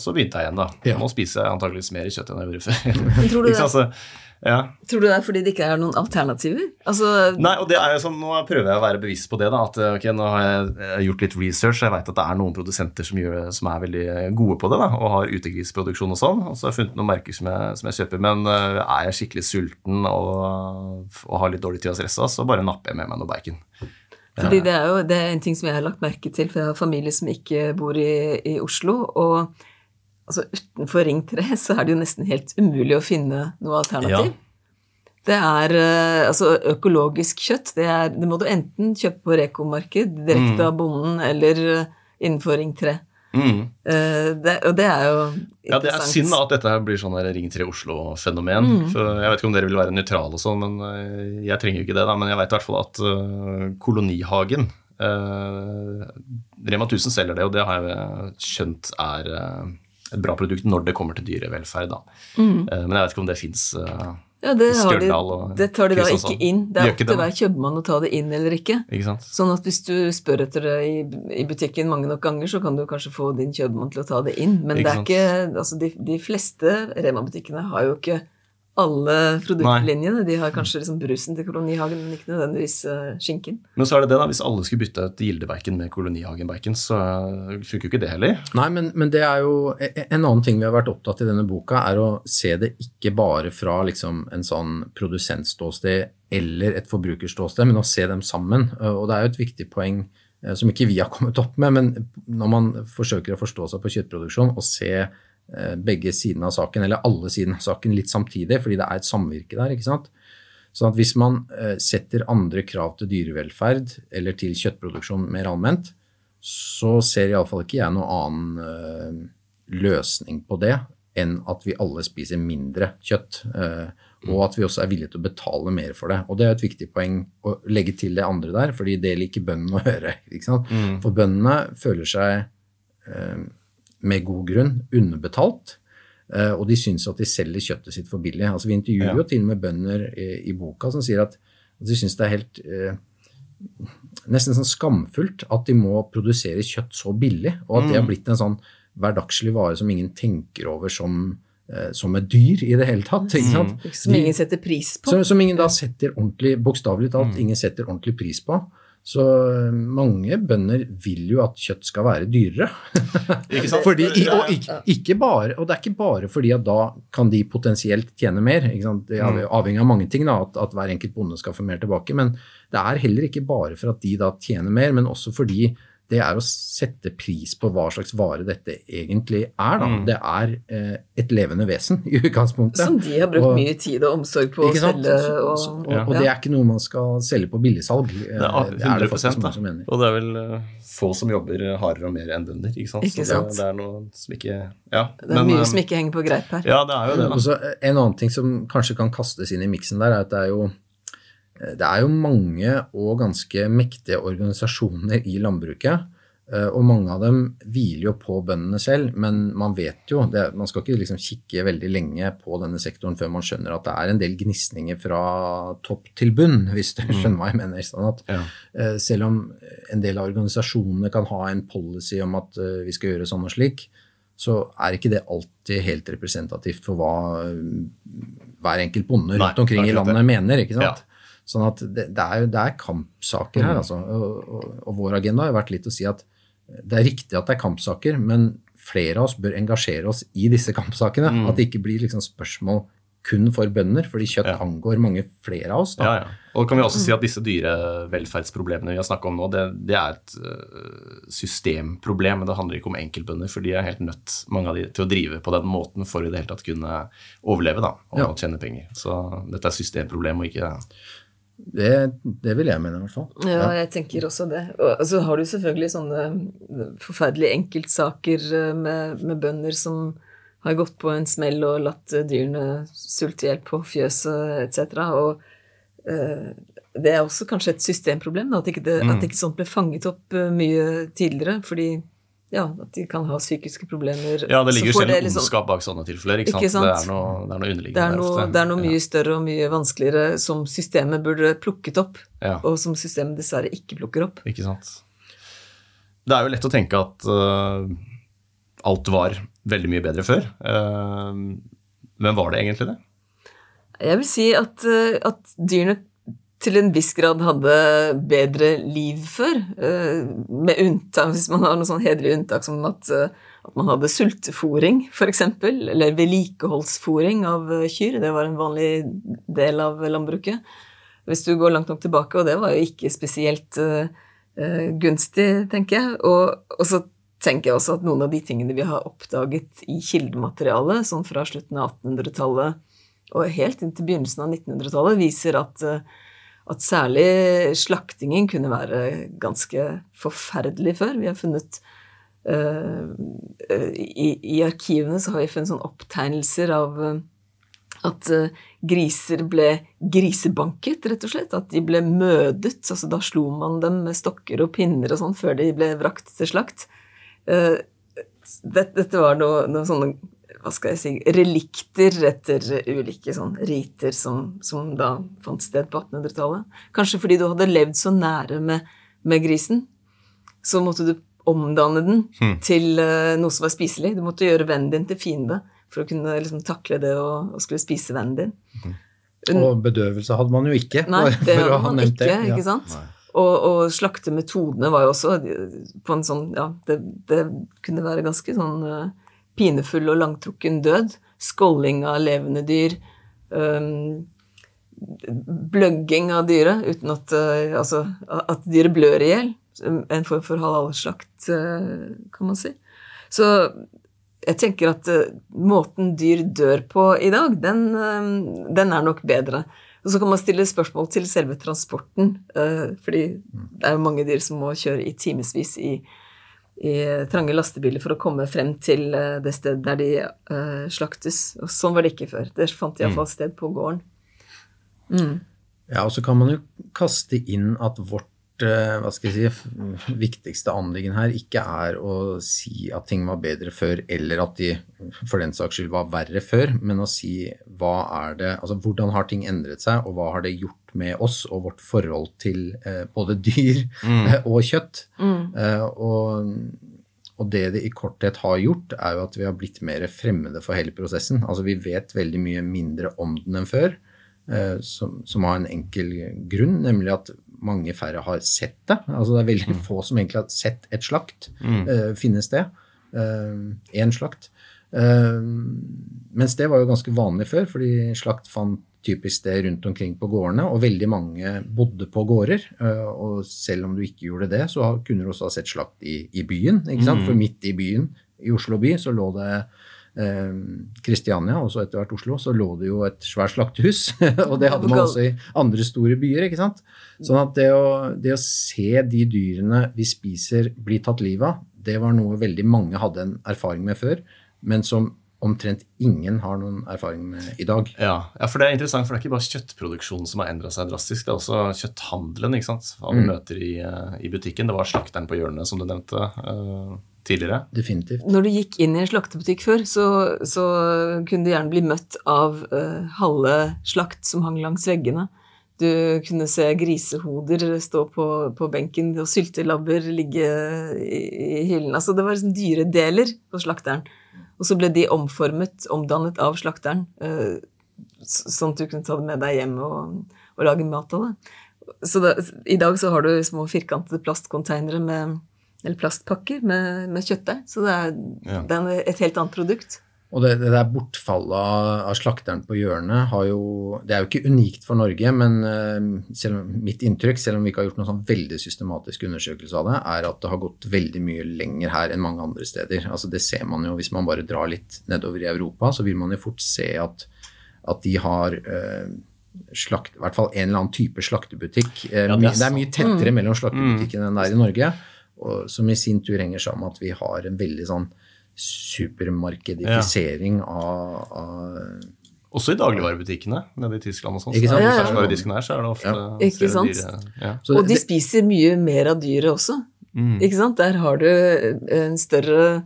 så begynte jeg igjen, da. Ja. Nå spiser jeg antakeligvis mer kjøtt enn jeg gjorde før. Men tror du det- Altså, ja. Tror du det er fordi det ikke er noen alternativer? Altså, Nei, og det er jo sånn, Nå prøver jeg å være bevisst på det. da, at ok, Nå har jeg gjort litt research. Jeg vet at det er noen produsenter som, gjør, som er veldig gode på det. da, Og har utegrisproduksjon og sånn. og Så har jeg funnet noen merker som jeg, som jeg kjøper. Men uh, er jeg skikkelig sulten og, og har litt dårlig tid og stressa, så bare napper jeg med meg noe bacon. Fordi det er jo det er en ting som jeg har lagt merke til, for jeg har familie som ikke bor i, i Oslo. Og altså, utenfor Ring 3 så er det jo nesten helt umulig å finne noe alternativ. Ja. Det er eh, altså økologisk kjøtt. Det, er, det må du enten kjøpe på Reko-marked, direkte Mm. av bonden, eller eh, innenfor Ring 3. Mm. Eh, det, og det er jo interessant. Ja, Det er synd at dette her blir sånn Ring 3 Oslo-fenomen. For Jeg vet ikke om dere vil være nøytrale og sånn, men jeg trenger jo ikke det. da, Men jeg vet i hvert fall at Kolonihagen eh, Rema 1000 selger det, og det har jeg skjønt er et bra produkt når det kommer til dyrevelferd. da. Eh, men jeg vet ikke om det fins. Ja, det, de, det tar de da ikke inn. Det er opp til hver kjøpmann å ta det inn eller ikke. ikke sant? Sånn at hvis du spør etter det i, i butikken mange nok ganger, så kan du kanskje få din kjøpmann til å ta det inn. Men Ikke det er ikke, altså de, de fleste Rema-butikkene har jo ikke alle produktlinjene. De har kanskje liksom brusen til Kolonihagen, men ikke nødvendigvis eh, skinken. Men så er det det, da. Hvis alle skulle bytte ut Gilde-bacon med Kolonihagen-bacon, så eh, funker jo ikke det heller. Nei, men, men det er jo e- En annen ting vi har vært opptatt i denne boka, er å se det ikke bare fra liksom en sånn produsentståsted eller et forbrukerståsted, men å se dem sammen. Og det er jo et viktig poeng eh, som ikke vi har kommet opp med, men når man forsøker å forstå seg på kjøttproduksjon og se eh, begge sidene av saken, eller alle sidene av saken litt samtidig, fordi det er et samvirke der, ikke sant. Sånn at hvis man eh, setter andre krav til dyrevelferd eller til kjøttproduksjon mer allment, så ser iallfall ikke jeg noen annen eh, løsning på det enn at vi alle spiser mindre kjøtt. eh, og at vi også er villige til å betale mer for det. Og det er et viktig poeng å legge til det andre der, fordi det liker bøndene å høre. ikke sant? For bøndene føler seg eh, med god grunn underbetalt. eh, og de syns at de selger kjøttet sitt for billig. Altså, vi intervjuer Ja. jo til og med bønder i, i boka som sier at, at de syns det er helt eh, nesten sånn skamfullt at de må produsere kjøtt så billig, og at det har blitt en sånn hverdagslig vare som ingen tenker over som, eh, som et dyr i det hele tatt. ikke sant? Som ingen setter pris på. Som, som ingen da setter ordentlig, bokstavelig talt, ingen setter ordentlig pris på. Så eh, mange bønder vil jo at kjøtt skal være dyrere. Ikke sant? Fordi, og, ikke, ikke bare, og det er ikke bare fordi at da kan de potensielt tjene mer. Det er avhengig av mange ting, da, at, at hver enkelt bonde skal få mer tilbake. Men det er heller ikke bare for at de da tjener mer, men også fordi det er å sette pris på hva slags vare dette egentlig er. Da. Det er eh, et levende vesen i utgangspunktet. Som de har brukt Og- mye tid og omsorg på å selge. Så- Og, så- og, og det er ikke noe man skal selge på billigsalg. Eh, Det er det er det faktisk mange som mener. Og det er vel eh, få som jobber hardere og mer enn bønder. Ikke sant? Ikke Så sant. Det, det er noe som ikke Ja. det er mye eh, som ikke henger på greip her. Ja, det er jo det, da. så En annen ting som kanskje kan kastes inn i miksen der, er at det er jo det er jo mange og ganske mektige organisasjoner i landbruket. eh, Og mange av dem hviler jo på bøndene selv, men man vet jo det, Man skal ikke liksom kikke veldig lenge på denne sektoren før man skjønner at det er en del gnisninger fra topp til bunn, hvis du skjønner hva jeg mener. Sånn at Ja. eh, Selv om en del av organisasjonene kan ha en policy om at eh, vi skal gjøre sånn og slik, så er ikke det alltid helt representativt for hva eh, hver enkelt bonde rundt omkring i landet mener. ikke sant? Ja. Mm. Sånn at det, det, er jo det er kampsaker her, altså. Og, og, og vår agenda har vært litt å si at det er riktig at det er kampsaker, men flere av oss bør engasjere oss i disse kampsakene. At det ikke blir liksom spørsmål kun for bønder, fordi kjøtt Mm. Ja. angår mange flere av oss. Ja, ja. Og kan vi også si at disse dyrevelferdsproblemene vi har snakka om nå, det, det er et øh, systemproblem. Men det handler ikke om enkeltbønder, for de er helt nødt, mange av de, til å drive på den måten for i det hele tatt kunne overleve da, og tjene penger. Så dette er systemproblem og ikke Det, det vil jeg mene, i hvert fall. Ja, jeg tenker også det. Og så har du selvfølgelig sånne forferdelige enkeltsaker eh, med, med bønder som har gått på en smell og latt eh, dyrene sulte i hjel på fjøset etc. Og eh, det er også kanskje et systemproblem, da, at, ikke det, at ikke sånt ble fanget opp eh, mye tidligere. Fordi ja, at de kan ha psykiske problemer. Ja, det ligger jo selv liksom- ondskap bak sånne tilfeller. ikke sant? Ikke sant? Det, er noe, det er noe underliggende det er der noe, det er noe mye større og mye vanskeligere som systemet burde plukket opp, Ja, ja, og som systemet dessverre ikke plukker opp. ikke sant. Det er jo lett å tenke at uh, alt var veldig mye bedre før. Uh, men var det egentlig det? Jeg vil si at, eh, at dyrene til en viss grad hadde bedre liv før. eh, Med unntak, hvis man har noe sånn hederlig unntak som at, eh, at man hadde sultefòring, f.eks., eller vedlikeholdsfòring av eh, kyr. Det var en vanlig del av landbruket. Hvis du går langt nok tilbake, og det var jo ikke spesielt gunstig, tenker jeg. Og, og så tenker jeg også at noen av de tingene vi har oppdaget i kildematerialet, sånn fra slutten av 1800-tallet og helt inn til begynnelsen av 1900-tallet, viser at, at særlig slaktingen kunne være ganske forferdelig før. Vi har funnet eh, i, I arkivene så har vi funnet sånne opptegnelser av uh, at uh, griser ble grisebanket, rett og slett. At de ble mødet. altså Da slo man dem med stokker og pinner og sånn før de ble vrakt til slakt. Eh, det, dette var noe, noe sånne hva skal jeg si, relikter etter ulike sånn riter som, som da fant sted på 1800-tallet. Kanskje fordi du hadde levd så nære med, med grisen, så måtte du omdanne den til eh, noe som var spiselig. Du måtte gjøre vennen din til fiende for å kunne liksom, takle det og, og skulle spise vennen din. Og bedøvelse hadde man jo ikke. Nei, det for å hadde ha man nevnt ikke, det. Ja. ikke sant? Og, og slaktemetodene var jo også på en sånn Ja, det, det kunne være ganske sånn eh, pinefull og langtrukken død. Skålling av levende dyr. Um, bløgging av dyret uten at uh, Altså at dyret blør i hjel. En form for halalslakt, uh, kan man si. Så jeg tenker at uh, måten dyr dør på i dag, den, uh, den er nok bedre. Og så kan man stille spørsmål til selve transporten, fordi det er jo mange dyr som må kjøre i timevis i, i trange lastebiler for å komme frem til eh, det stedet der de uh, slaktes. Og sånn var det ikke før. Det fant iallfall sted på gården. Ja, og så kan man jo kaste inn at vårt hva skal jeg si, viktigste anliggende her ikke er å si at ting var bedre før, eller at de for den saks skyld var verre før, men å si hva er det, altså hvordan har ting endret seg, og hva har det gjort med oss og vårt forhold til eh, både dyr mm. og kjøtt. Eh, og, og det det i korthet har gjort, er jo at vi har blitt mer fremmede for hele prosessen. Altså vi vet veldig mye mindre om den enn før eh, som, som har en enkel grunn, nemlig at mange færre har sett det. Altså det er veldig få som egentlig har sett et slakt eh, finne sted. Én slakt. Uh, mens det var jo ganske vanlig før, fordi slakt fant typisk sted rundt omkring på gårdene, og veldig mange bodde på gårder. eh, og selv om du ikke gjorde det, så kunne du også ha sett slakt i, i byen. sant? For midt i byen, i Oslo by, så lå det Kristiania, og så etter hvert Oslo, så lå det jo et svært slaktehus. og det hadde man også i andre store byer. ikke sant? Sånn at det å, det å se de dyrene vi spiser bli tatt livet av, det var noe veldig mange hadde en erfaring med før, men som omtrent ingen har noen erfaring med i dag. Ja, ja, for det er interessant, for det er ikke bare kjøttproduksjonen som har endra seg drastisk, det er også kjøtthandelen ikke sant? hva vi møter i, eh, i butikken. Det var slakteren på hjørnet, som du nevnte eh, tidligere. Definitivt. Når du gikk inn i en slaktebutikk før, så, så kunne du gjerne bli møtt av uh, halve slakt som hang langs veggene. Du kunne se grisehoder stå på, på benken, og syltelabber ligge i, i hyllen. Altså, det var liksom dyredeler på slakteren. Og så ble de omformet, omdannet av slakteren, uh, sånn at du kunne ta det med deg hjem og, og lage mat av det. Så da, I dag så har du små firkantede plastkonteinere med eller plastpakker med, med kjøttdeig. Så det er, Ja. det er et helt annet produkt. Og det, det der bortfallet av, av slakteren på hjørnet har jo Det er jo ikke unikt for Norge, men eh, selv om, mitt inntrykk, selv om vi ikke har gjort noen sånn veldig systematisk undersøkelse av det, er at det har gått veldig mye lenger her enn mange andre steder. Altså Det ser man jo hvis man bare drar litt nedover i Europa, så vil man jo fort se at, at de har eh, slakt, i hvert fall en eller annen type slaktebutikk. Eh, Ja, det er det er mye tettere mellom slaktebutikkene enn det er i Norge, og, som i sin tur henger sammen med at vi har en veldig sånn supermarkedifisering av, av Også i dagligvarebutikkene nede i Tyskland og sånn. Ikke sant? Så Ja, ja. ferskvaredisken her, så er det ofte Ikke sant? dyre- Ja. Og de spiser mye mer av dyret også. Mm. Ikke sant? Der har du en større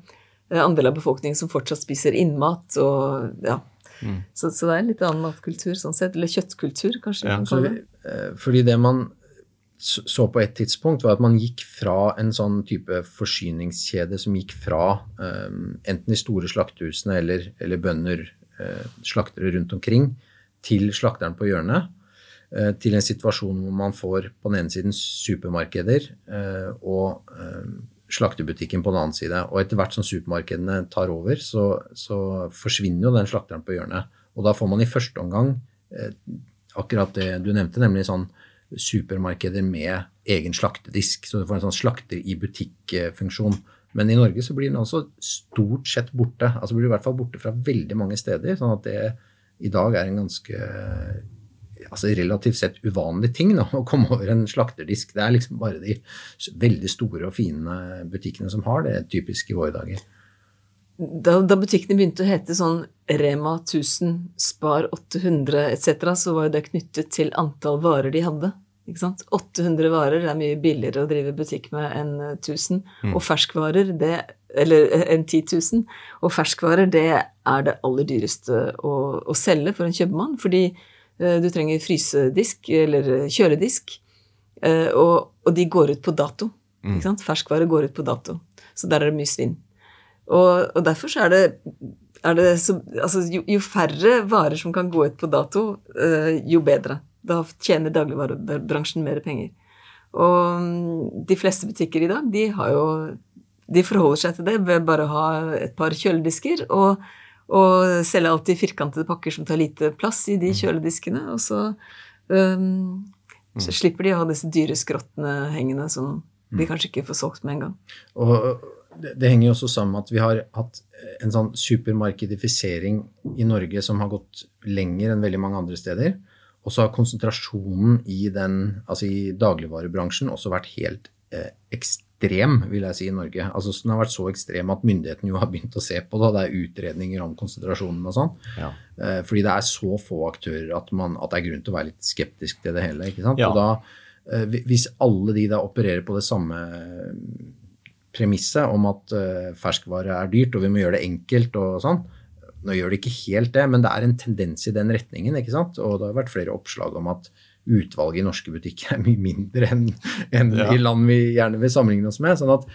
eh, andel av befolkningen som fortsatt spiser innmat. Og, ja. Mm. så, så det er en litt annen matkultur sånn sett. Eller kjøttkultur, kanskje. Ja, Kan eh, fordi det man så på et tidspunkt, var at man gikk fra en sånn type forsyningskjede som gikk fra eh, enten de store slaktehusene eller, eller bønder, eh, slaktere rundt omkring, til slakteren på hjørnet, eh, til en situasjon hvor man får på den ene siden supermarkeder eh, og eh, slaktebutikken på den annen side. Og etter hvert som supermarkedene tar over, så, så forsvinner jo den slakteren på hjørnet. Og da får man i første omgang akkurat det du nevnte, nemlig sånn supermarkeder med egen slaktedisk. Så du får en sånn slakter i butikk-funksjon. Men i Norge så blir den altså stort sett borte. Altså blir det i hvert fall borte fra veldig mange steder. Sånn at det i dag er en ganske altså relativt sett uvanlig ting da, å komme over en slakterdisk. Det er liksom bare de veldig store og fine butikkene som har det, typisk i våre dager. Da, da butikkene begynte å hete sånn Rema 1000, Spar 800 etc., så var jo det knyttet til antall varer de hadde. Ikke sant? 800 varer er mye billigere å drive butikk med enn 1000. Og ferskvarer, det Eller eh, enn 10 000. Og ferskvarer, det er det aller dyreste å, å selge for en kjøpmann. Fordi eh, du trenger frysedisk eller eh, kjøledisk. Eh, og, og de går ut på dato. Ikke sant? Ferskvarer går ut på dato. Så der er det mye svinn. Og, og derfor så er det, er det så, altså, jo, jo færre varer som kan gå ut på dato, uh, jo bedre. Da tjener dagligvarebransjen mer penger. Og mm, de fleste butikker i dag, de har jo De forholder seg til det ved bare å ha et par kjøledisker og, og selge alltid firkantede pakker som tar lite plass i de kjølediskene. Og så, um, så slipper de å ha disse dyre skrottene hengende som de kanskje ikke får solgt med en gang. Og det, det henger jo også sammen med at vi har hatt en sånn supermarkedifisering i Norge som har gått lenger enn veldig mange andre steder. Og så har konsentrasjonen i, den, altså i dagligvarebransjen også vært helt eh, ekstrem, vil jeg si, i Norge. Altså Den har vært så ekstrem at myndighetene jo har begynt å se på det. Det er utredninger om konsentrasjonen og sånn. Ja. Eh, fordi det er så få aktører at, man, at det er grunn til å være litt skeptisk til det hele. ikke sant? Ja. Og da, eh, Hvis alle de da opererer på det samme premisset om at uh, ferskvare er dyrt og vi må gjøre det enkelt og sånn, nå gjør det ikke helt det, men det er en tendens i den retningen. ikke sant? Og det har vært flere oppslag om at utvalget i norske butikker er mye mindre enn enn Ja. i land vi gjerne vil sammenligne oss med. sånn at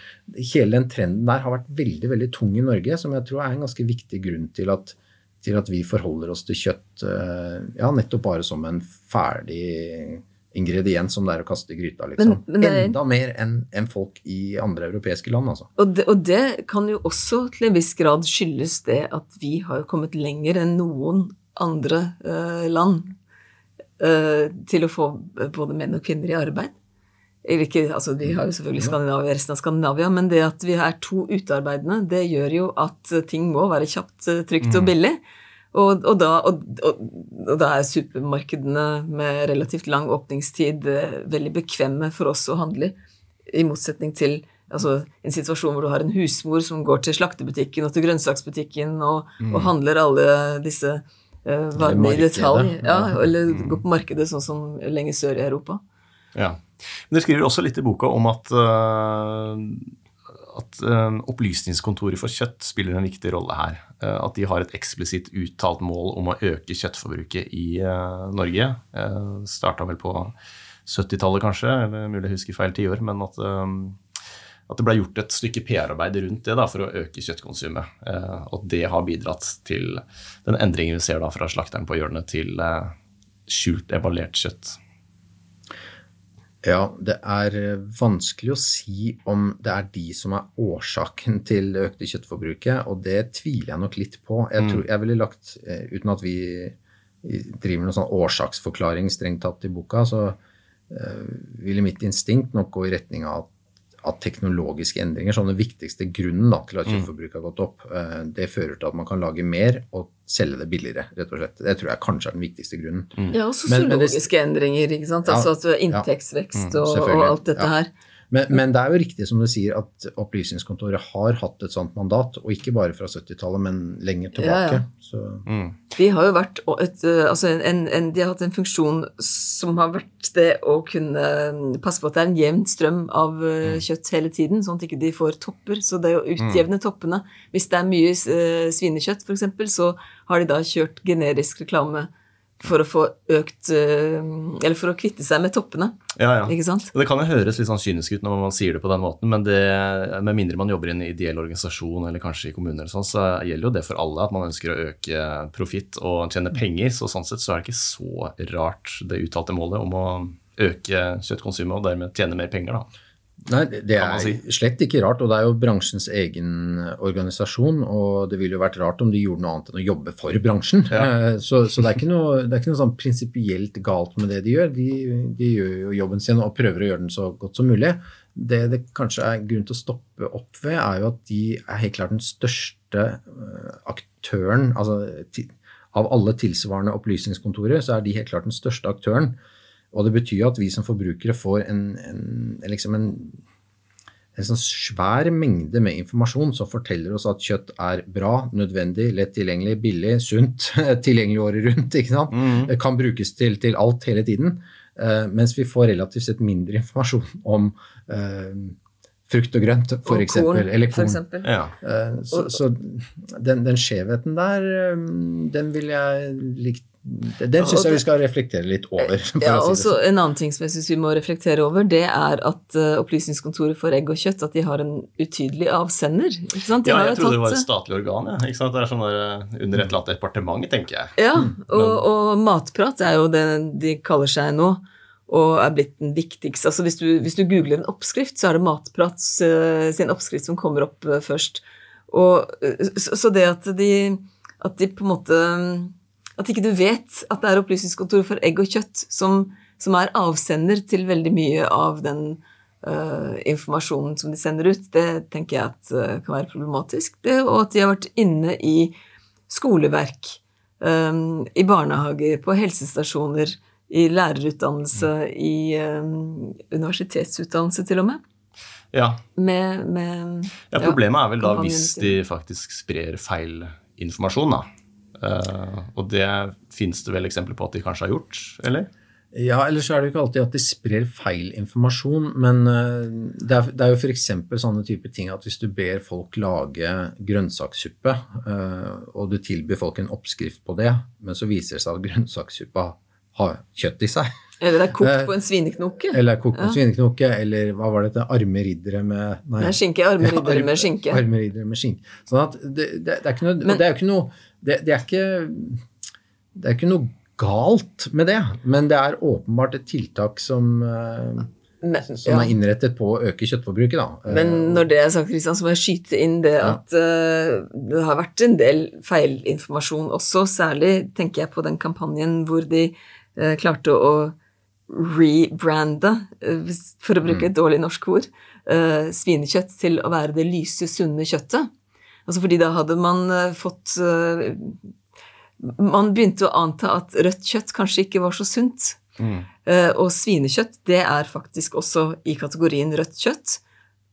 hele den trenden der har vært veldig veldig tung i Norge, som jeg tror er en ganske viktig grunn til at, til at vi forholder oss til kjøtt eh, ja, nettopp bare som en ferdig ingrediens som det er å kaste i gryta. liksom. Men- men det Enda mer enn en folk i andre europeiske land, altså. Og det, og det kan jo også til en viss grad skyldes det at vi har kommet lenger enn noen andre uh, land uh, til å få både menn og kvinner i arbeid. Eller ikke, altså Vi har jo selvfølgelig Skandinavia, resten av Skandinavia, men det at vi er to utearbeidende, det gjør jo at ting må være kjapt, eh, trygt og billig. Og, og, da, og, og, da er supermarkedene med relativt lang åpningstid eh, veldig bekvemme for oss å handle i. I motsetning til altså, en situasjon hvor du har en husmor som går til slaktebutikken og til grønnsaksbutikken og, og handler alle disse uh, varene i detalj. Ja, eller eller går på markedet sånn som lenger sør i Europa. Ja. Men dere skriver også litt i boka om at, eh, at eh, Opplysningskontoret for kjøtt spiller en viktig rolle her. Eh, at de har et eksplisitt uttalt mål om å øke kjøttforbruket i eh, Norge. Starta vel på 70-tallet, kanskje, eller mulig jeg husker feil tiår. Men at, at det ble gjort et stykke PR-arbeid rundt det da, for å øke kjøttkonsumet. Og det har bidratt til den endringen vi ser da fra slakteren på hjørnet til skjult, evaluert kjøtt. Ja, det er eh, vanskelig å si om det er de som er årsaken til det økte kjøttforbruket, og det tviler jeg nok litt på. Jeg, tror, jeg ville lagt, eh, uten at vi driver noen sånn årsaksforklaring strengt tatt i boka, så eh, ville mitt instinkt nok gå i retning av at, at teknologiske endringer, som den viktigste grunnen da, Mm. til at kjøttforbruket har gått opp, eh, det fører til at man kan lage mer og selge det billigere, rett og slett. Det tror jeg kanskje er den viktigste grunnen. Ja, og sosiologiske endringer, ikke sant. Ja, Altså at du har ja. inntektsvekst og, og alt dette Ja. her. Men, men det er jo riktig som du sier at Opplysningskontoret har hatt et sånt mandat, og ikke bare fra 70-tallet, men lenger tilbake. Ja, ja. Så, De har jo vært et, eh, altså en, en, De har hatt en funksjon som har vært det å kunne passe på at det er en jevn strøm av eh, kjøtt hele tiden, sånn at ikke de får topper. Så det er å utjevne toppene. Hvis det er mye eh, svinekjøtt, f.eks., så har de da kjørt generisk reklame for å få økt eh, Eller for å kvitte seg med toppene, Ja, ja. ikke sant? Det kan jo høres litt sånn kynisk ut når man sier det på den måten, men det, med mindre man jobber i en ideell organisasjon eller kanskje i kommuner, eller sånn, så gjelder jo det for alle at man ønsker å øke profitt og tjene penger. Så sånn sett så er det ikke så rart det uttalte målet om å øke kjøttkonsumet og dermed tjene mer penger. da. Nei, det er si. slett ikke rart, og det er jo bransjens egen organisasjon, og det ville jo vært rart om de gjorde noe annet enn å jobbe for bransjen. Ja. Så, så det er ikke noe, det er ikke noe sånn prinsipielt galt med det de gjør. De, de gjør jo jobben sin og prøver å gjøre den så godt som mulig. Det det kanskje er grunn til å stoppe opp ved, er jo at de er helt klart den største eh, aktøren, altså av alle tilsvarende opplysningskontorer, så er de helt klart den største aktøren. Og det betyr jo at vi som forbrukere får en, en, liksom en, en sånn svær mengde med informasjon som forteller oss at kjøtt er bra, nødvendig, lett tilgjengelig, billig, sunt, tilgjengelig året rundt. ikke sant? Det kan brukes til, til alt hele tiden. Uh, mens vi får relativt sett mindre informasjon om uh, frukt og grønt, for Og eksempel. korn, eller for korn. eksempel. Ja. Uh, Så, så den, den skjevheten der, um, den vil jeg likt Den syns jeg vi skal reflektere litt over. Ja, og si så sånn. En annen ting som jeg syns vi må reflektere over, det er at eh, Opplysningskontoret for egg og kjøtt at de har en utydelig avsender. ikke sant? De Ja, jeg trodde det var et statlig organ. Ja. Ikke sant? Det er sånn der, eh, under et eller annet departement, tenker jeg. Ja, og, og matprat er jo det de kaller seg nå, og er blitt den viktigste. Altså hvis du, hvis du googler en oppskrift, så er det Matprat eh, sin oppskrift som kommer opp først. Og, så, så det at de, at de på en måte At ikke du vet at det er Opplysningskontoret for egg og kjøtt som, som er avsender til veldig mye av den uh, informasjonen som de sender ut, det tenker jeg at uh, kan være problematisk. Det, og at de har vært inne i skoleverk, um, i barnehager, på helsestasjoner, i lærerutdannelse, i um, universitetsutdannelse til og med. Ja. Med, med ja, Problemet er vel da hvis de faktisk sprer feil informasjon, da. Eh, og det fins det vel eksempler på at de kanskje har gjort, eller? Ja, ellers er det jo ikke alltid at de sprer feil informasjon, men eh, det er, det er jo f.eks. sånne type ting at hvis du ber folk lage grønnsakssuppe, eh, og du tilbyr folk en oppskrift på det, men så viser det seg at grønnsakssuppa har kjøtt i seg, Eller det er kokt Eh, på en svineknoke. eller kokt på en svineknoke, eller hva var dette, arme riddere med nei, Det er skinke, armeriddere med skinke. Arme riddere med skinke. Sånn at det, det, det er ikke noe, Men- det er jo ikke noe det, det er ikke det er ikke noe galt med det, men det er åpenbart et tiltak som, eh, Men, som ja. er innrettet på å øke kjøttforbruket. Da. Eh, Men når det er sagt, Kristian, så må jeg skyte inn det Ja. at uh, det har vært en del feilinformasjon også. Særlig tenker jeg på den kampanjen hvor de uh, klarte å rebrande, eh, for å bruke et dårlig norsk ord, eh, svinekjøtt til å være det lyse, sunne kjøttet. Altså fordi da hadde man eh, fått Man begynte å anta at rødt kjøtt kanskje ikke var så sunt. Mm. og svinekjøtt, det er faktisk også i kategorien rødt kjøtt.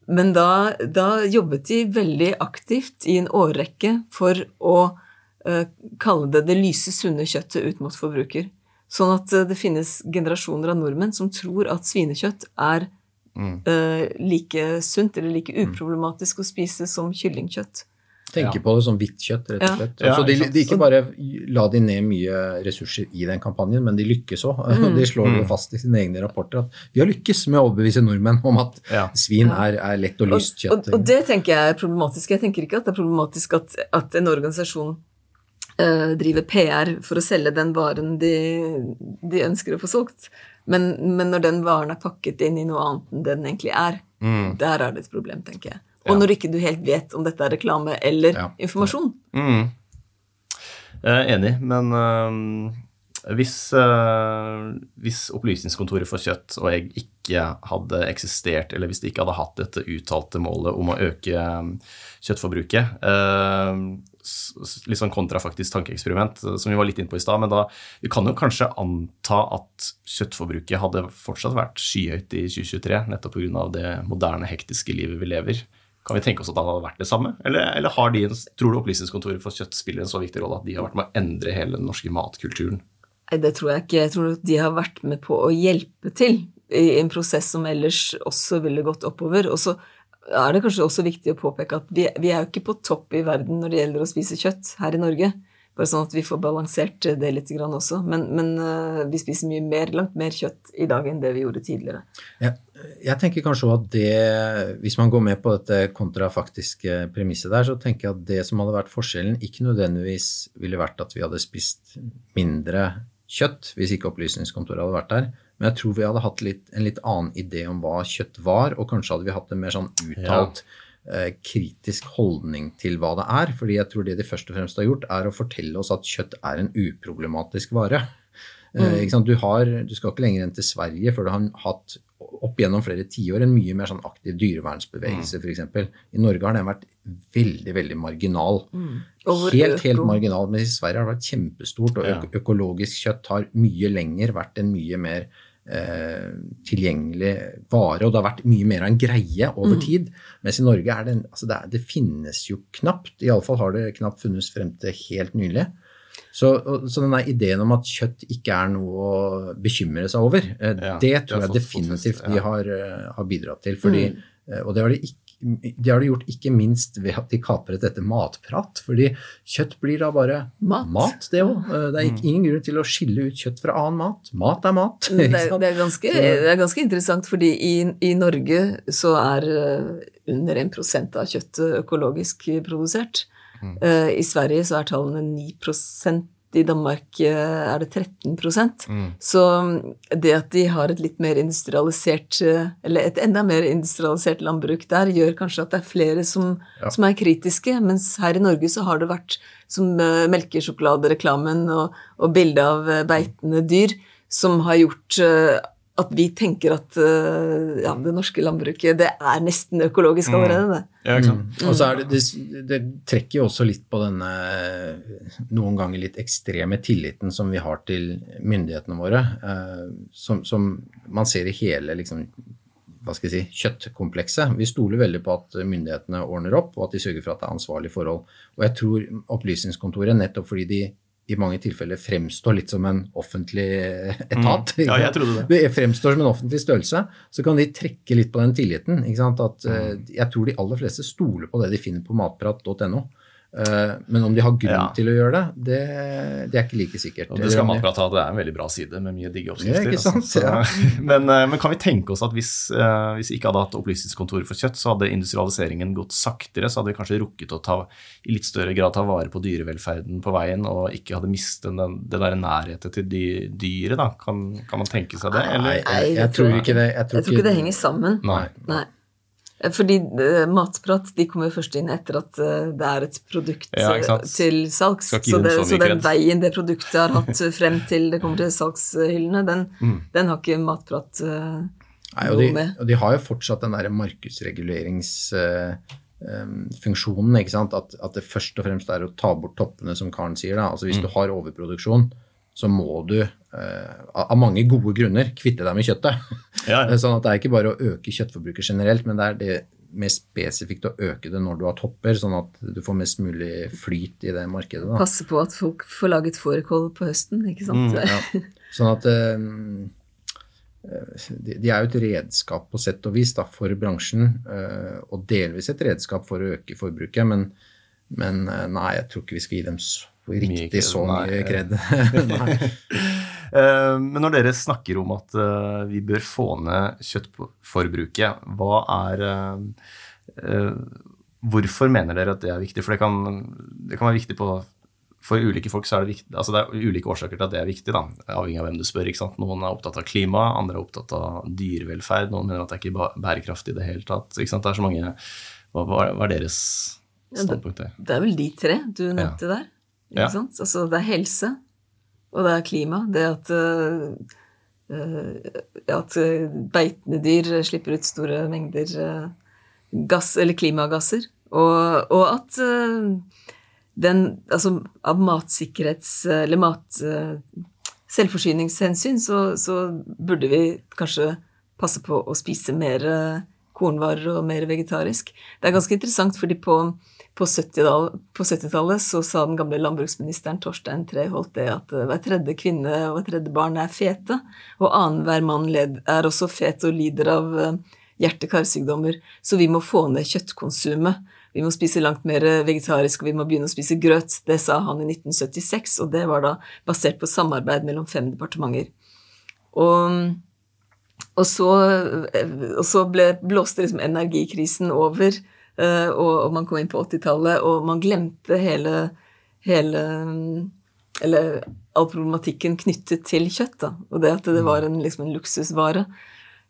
Men da, da jobbet de veldig aktivt i en årrekke for å kalle det det lyse, sunne kjøttet ut mot forbruker. Sånn at eh, det finnes generasjoner av nordmenn som tror at svinekjøtt er eh, like sunt eller like uproblematisk å spise som kyllingkjøtt. tenker på det som hvitt kjøtt, rett og slett. Ja, så de, ikke de ikke bare la de ned mye ressurser i den kampanjen, men de lykkes òg. De slår Mm. jo fast i sine egne rapporter at vi har lykkes med å overbevise nordmenn om at Ja. svin er, er lett og Og, lyst kjøtt. og, og det tenker jeg er problematisk. Jeg tenker ikke at det er problematisk at, at en organisasjon eh, driver PR for å selge den varen de, de ønsker å få solgt. Men, men når den varen er pakket inn i noe annet enn den egentlig er, der er det et problem, tenker jeg. Og Ja. når ikke du helt vet om dette er reklame eller Ja. informasjon. Mm. Jeg er enig, men øhm, Hvis, eh, hvis Opplysningskontoret for kjøtt og egg ikke hadde eksistert, eller hvis de ikke hadde hatt dette uttalte målet om å øke eh, kjøttforbruket, eh, litt sånn kontrafaktisk tankeeksperiment, som vi var litt inne på i stad, men da vi kan jo kanskje anta at kjøttforbruket hadde fortsatt vært skyhøyt i 2023, nettopp pga. det moderne, hektiske livet vi lever. Kan vi tenke oss at det hadde vært det samme? Eller, eller de, tror du Opplysningskontoret for kjøtt spiller en så viktig rolle at de har vært med å endre hele den norske matkulturen? Nei, det tror jeg ikke. Jeg tror de har vært med på å hjelpe til i en prosess som ellers også ville gått oppover. Og så er det kanskje også viktig å påpeke at vi, vi er jo ikke på topp i verden når det gjelder å spise kjøtt her i Norge. Bare sånn at vi får balansert det litt også. Men, men øh, vi spiser mye mer, langt mer kjøtt i dag enn det vi gjorde tidligere. Jeg, jeg tenker kanskje også at det, hvis man går med på dette kontrafaktiske premisset der, så tenker jeg at det som hadde vært forskjellen, ikke nødvendigvis ville vært at vi hadde spist mindre kjøtt hvis ikke Opplysningskontoret hadde vært der, men jeg tror vi hadde hatt litt, en litt annen idé om hva kjøtt var, og kanskje hadde vi hatt en mer sånn uttalt eh, kritisk holdning til hva det er. fordi jeg tror det de først og fremst har gjort, er å fortelle oss at kjøtt er en uproblematisk vare. Eh, sant? Du, har, du skal ikke lenger enn til Sverige før du har hatt opp gjennom flere tiår en mye mer sånn aktiv dyrevernsbevegelse, f.eks. I Norge har den vært veldig, veldig marginal. Mm. Helt, helt marginal. Men i Sverige har det vært kjempestort, og øk økologisk kjøtt har mye lenger vært en mye mer eh, tilgjengelig vare, og det har vært mye mer av en greie over tid. Mens i Norge er det altså det, er, det finnes jo knapt, iallfall har det knapt funnes frem til helt nylig. Så, så denne ideen om at kjøtt ikke er noe å bekymre seg over, eh, Ja, det det tror jeg definitivt de har, eh, har bidratt til. Fordi, mm. Og det har de ikke de har de gjort ikke minst ved at de kapret dette matprat. fordi kjøtt blir da bare Mat. det òg. Det er ikke, ingen grunn til å skille ut kjøtt fra annen mat. Mat er mat. Det er, det, er ganske, det er ganske interessant, fordi i, i Norge så er eh, under 1% av kjøttet økologisk produsert. Eh, I Sverige så er tallene 9% i Danmark eh, er det 13 mm. Så det at de har et litt mer industrialisert eh, Eller et enda mer industrialisert landbruk der, gjør kanskje at det er flere som, som er kritiske. Mens her i Norge så har det vært som uh, melkesjokoladereklamen og, og bildet av beitende dyr som har gjort at vi tenker at eh, ja, det norske landbruket det er nesten økologisk allerede. det. Ja, ikke sant? Og så er det, det, det trekker jo også litt på denne noen ganger litt ekstreme tilliten som vi har til myndighetene våre, eh, som, som man ser i hele liksom, hva skal jeg si, kjøttkomplekset. Vi stoler veldig på at myndighetene ordner opp, og at de sørger for at det er ansvarlige forhold. Og jeg tror Opplysningskontoret, nettopp fordi de i mange tilfeller fremstår litt som en offentlig etat. Ja, jeg trodde det. det fremstår som en offentlig størrelse, så kan de trekke litt på den tilliten. Ikke sant? At, mm. jeg tror de aller fleste stoler på det de finner på matprat.no. Eh, men om de har grunn Ja. til å gjøre det, det, det er ikke like sikkert. Og det skal man akkurat ha, det er en veldig bra side med mye digge oppskrifter. ikke sant? altså. Så- men, eh, men kan vi tenke oss at hvis, eh, hvis vi ikke hadde hatt Opplysningskontoret for kjøtt, så hadde industrialiseringen gått saktere, så hadde vi kanskje rukket å ta, i litt større grad ta vare på dyrevelferden på veien, og ikke hadde mistet den, den der nærheten til dy, dyret, da. Kan, kan man tenke seg det? Eller? jeg, Nei, jeg, jeg, tror tror ikke det. Jeg Jeg tror ikke det henger sammen. Nei. Nei. Fordi eh, matprat de kommer jo først inn etter at eh, det er et produkt Ja, eh, til salgs. Så, det, så den veien det produktet har hatt eh, frem til det kommer til salgshyllene, den, Mm. den har ikke matprat uh, Nei, og, noe de, med. og de har jo fortsatt den der markedsreguleringsfunksjonen. Uh, um, At, at det først og fremst er å ta bort toppene, som Karen sier. da. Altså Hvis Mm. du har overproduksjon, så må du eh, av mange gode grunner kvitte deg med kjøttet. Ja, ja. Sånn at Det er ikke bare å øke kjøttforbruket generelt, men det er det mer spesifikt å øke det når du har topper, sånn at du får mest mulig flyt i det markedet. da. Passe på at folk får laget fårikål på høsten, ikke sant? Mm, Ja. Sånn at eh, de, de er jo et redskap på sett og vis da, for bransjen, eh, og delvis et redskap for å øke forbruket, men, men eh, nei, jeg tror ikke vi skal gi dem så, riktig mye så mye kred. Eh, Men når dere snakker om at eh, vi bør få ned kjøttforbruket, hva er eh, Hvorfor mener dere at det er viktig? For det kan, det kan være viktig på For ulike folk så er det viktig altså Det er ulike årsaker til at det er viktig, da, avhengig av hvem du spør. ikke sant? Noen er opptatt av klima, andre er opptatt av dyrevelferd, noen mener at det er ikke er bærekraftig i det hele tatt. ikke sant? Det er så mange Hva, hva er deres standpunkt der? Det er vel de tre du nevnte der. Ja. Altså, det er helse, og det er klima. Det at, eh, at eh, beitende dyr slipper ut store mengder gass, eller klimagasser. Og, og at uh, den Altså av matsikkerhets... Eller mat... uh, Selvforsyningshensyn så, så burde vi kanskje passe på å spise mer kornvarer og mer vegetarisk. Det er ganske interessant, fordi på, på 70-tallet 70 så sa den gamle landbruksministeren Torstein Treholt det at eh, hver tredje kvinne og hver tredje barn er fete, og annenhver mann er også fet og lider av eh, hjerte-karsykdommer, så vi må få ned kjøttkonsumet. Vi må spise langt mer vegetarisk, og vi må begynne å spise grøt. Det sa han i 1976, og det var da basert på samarbeid mellom fem departementer. Og, og, så, og så ble, blåste liksom energikrisen over, eh, og, og man kom inn på 80-tallet, og man glemte hele, hele Eller all problematikken knyttet til kjøtt, da. Og det at det var en, liksom en luksusvare.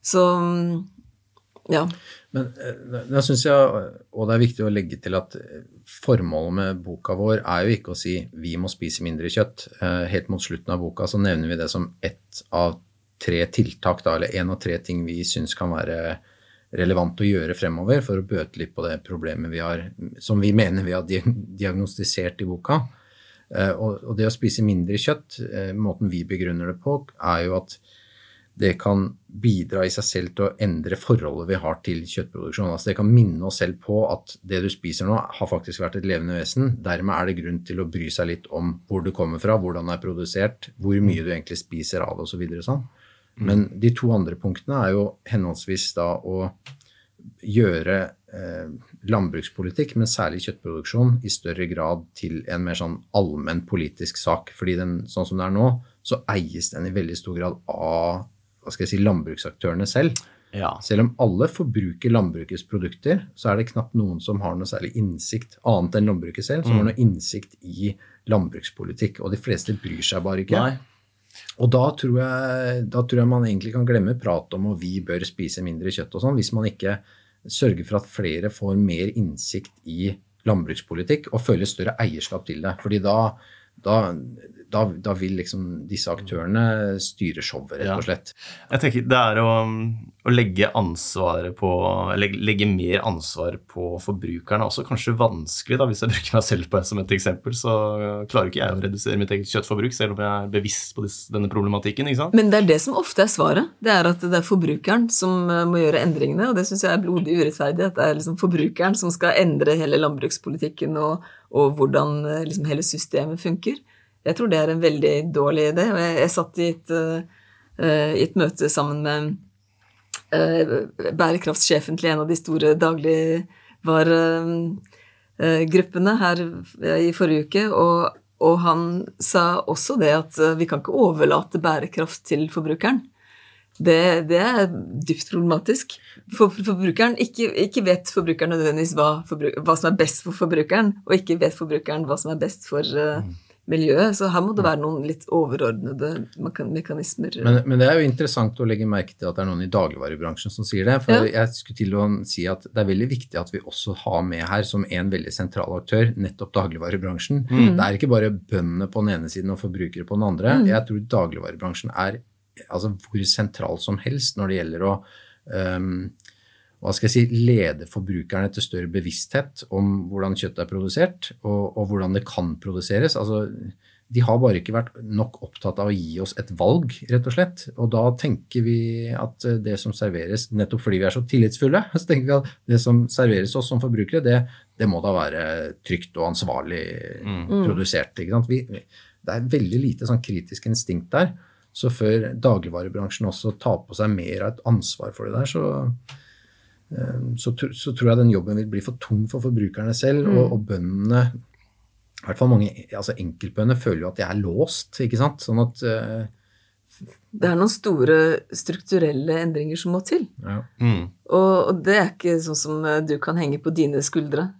Så ja. Men eh, da syns jeg, og det er viktig å legge til at eh, formålet med boka vår er jo ikke å si vi må spise mindre kjøtt. Eh, Helt mot slutten av boka så nevner vi det som ett av tre tiltak, da, eller én av tre ting vi syns kan være relevant å gjøre fremover for å bøte litt på det problemet vi har, som vi mener vi har diagnostisert i boka. Eh, Og, det å spise mindre kjøtt, eh, måten vi begrunner det på, er jo at det kan bidra i seg selv til å endre forholdet vi har til kjøttproduksjon. Altså det kan minne oss selv på at det du spiser nå, har faktisk vært et levende vesen. Dermed er det grunn til å bry seg litt om hvor du kommer fra, hvordan det er produsert, hvor mye du egentlig spiser av det osv. Så sånn. Men de to andre punktene er jo henholdsvis da å gjøre eh, landbrukspolitikk, men særlig kjøttproduksjon, i større grad til en mer sånn allmenn politisk sak. Fordi den, sånn som det er nå, så eies den i veldig stor grad av hva skal jeg si, landbruksaktørene selv. Ja. Selv om alle forbruker landbrukets produkter, så er det knapt noen som har noe særlig innsikt, annet enn landbruket selv, som har noe innsikt i landbrukspolitikk. Og de fleste bryr seg bare ikke. Nei. Og da tror, jeg, da tror jeg man egentlig kan glemme prat om at vi bør spise mindre kjøtt og sånn, hvis man ikke sørger for at flere får mer innsikt i landbrukspolitikk og føler større eierskap til det. Fordi da, da, da, da vil liksom disse aktørene styre showet, rett og slett. Jeg tenker Det er å, å legge ansvaret på legge, legge mer ansvar på forbrukerne er også kanskje vanskelig. da, Hvis jeg bruker meg selv på som et eksempel, så klarer ikke jeg å redusere mitt eget kjøttforbruk, selv om jeg er bevisst på disse, denne problematikken. ikke sant? Men det er det som ofte er svaret. Det er at det er forbrukeren som eh, må gjøre endringene, og det syns jeg er blodig urettferdig. At det er liksom forbrukeren som skal endre hele landbrukspolitikken og, og hvordan eh, liksom hele systemet funker. Jeg tror det er en veldig dårlig idé. Jeg, satt i et, eh, i et møte sammen med bærekraftsjefen bærekraftssjefen til en av de store dagligvaregruppene her eh, i forrige uke, og, og han sa også det at eh, vi kan ikke overlate bærekraft til forbrukeren. Det, det er dypt problematisk. For for forbrukeren, ikke, ikke vet forbrukeren nødvendigvis hva, hva som er best for forbrukeren, og ikke vet forbrukeren hva som er best for eh, miljøet. Så her må det være noen litt overordnede mekanismer. Men, men det er jo interessant å legge merke til at det er noen i dagligvarebransjen som sier det. For Ja. jeg skulle til å si at det er veldig viktig at vi også har med her som en veldig sentral aktør nettopp dagligvarebransjen. Det er ikke bare bøndene på den ene siden og forbrukere på den andre. Jeg tror dagligvarebransjen er altså hvor sentral som helst når det gjelder å øhm, hva skal jeg si, lede forbrukerne til større bevissthet om hvordan kjøttet er produsert, og, og hvordan det kan produseres. Altså, de har bare ikke vært nok opptatt av å gi oss et valg, rett og slett. Og da tenker vi at det som serveres, nettopp fordi vi er så tillitsfulle, så tenker vi at det som serveres oss som forbrukere, det, det må da være trygt og ansvarlig produsert. Ikke sant? Vi, det er veldig lite sånn kritisk instinkt der. Så før dagligvarebransjen også tar på seg mer av et ansvar for det der, så, så, så tror jeg den jobben vil bli for tung for forbrukerne selv, og, og bøndene i hvert fall mange altså enkeltbønder føler jo at de er låst, ikke sant? Sånn at uh, Det er noen store strukturelle endringer som må til. ja. Mm. Og, og det er ikke sånn som eh, du kan henge på dine skuldre.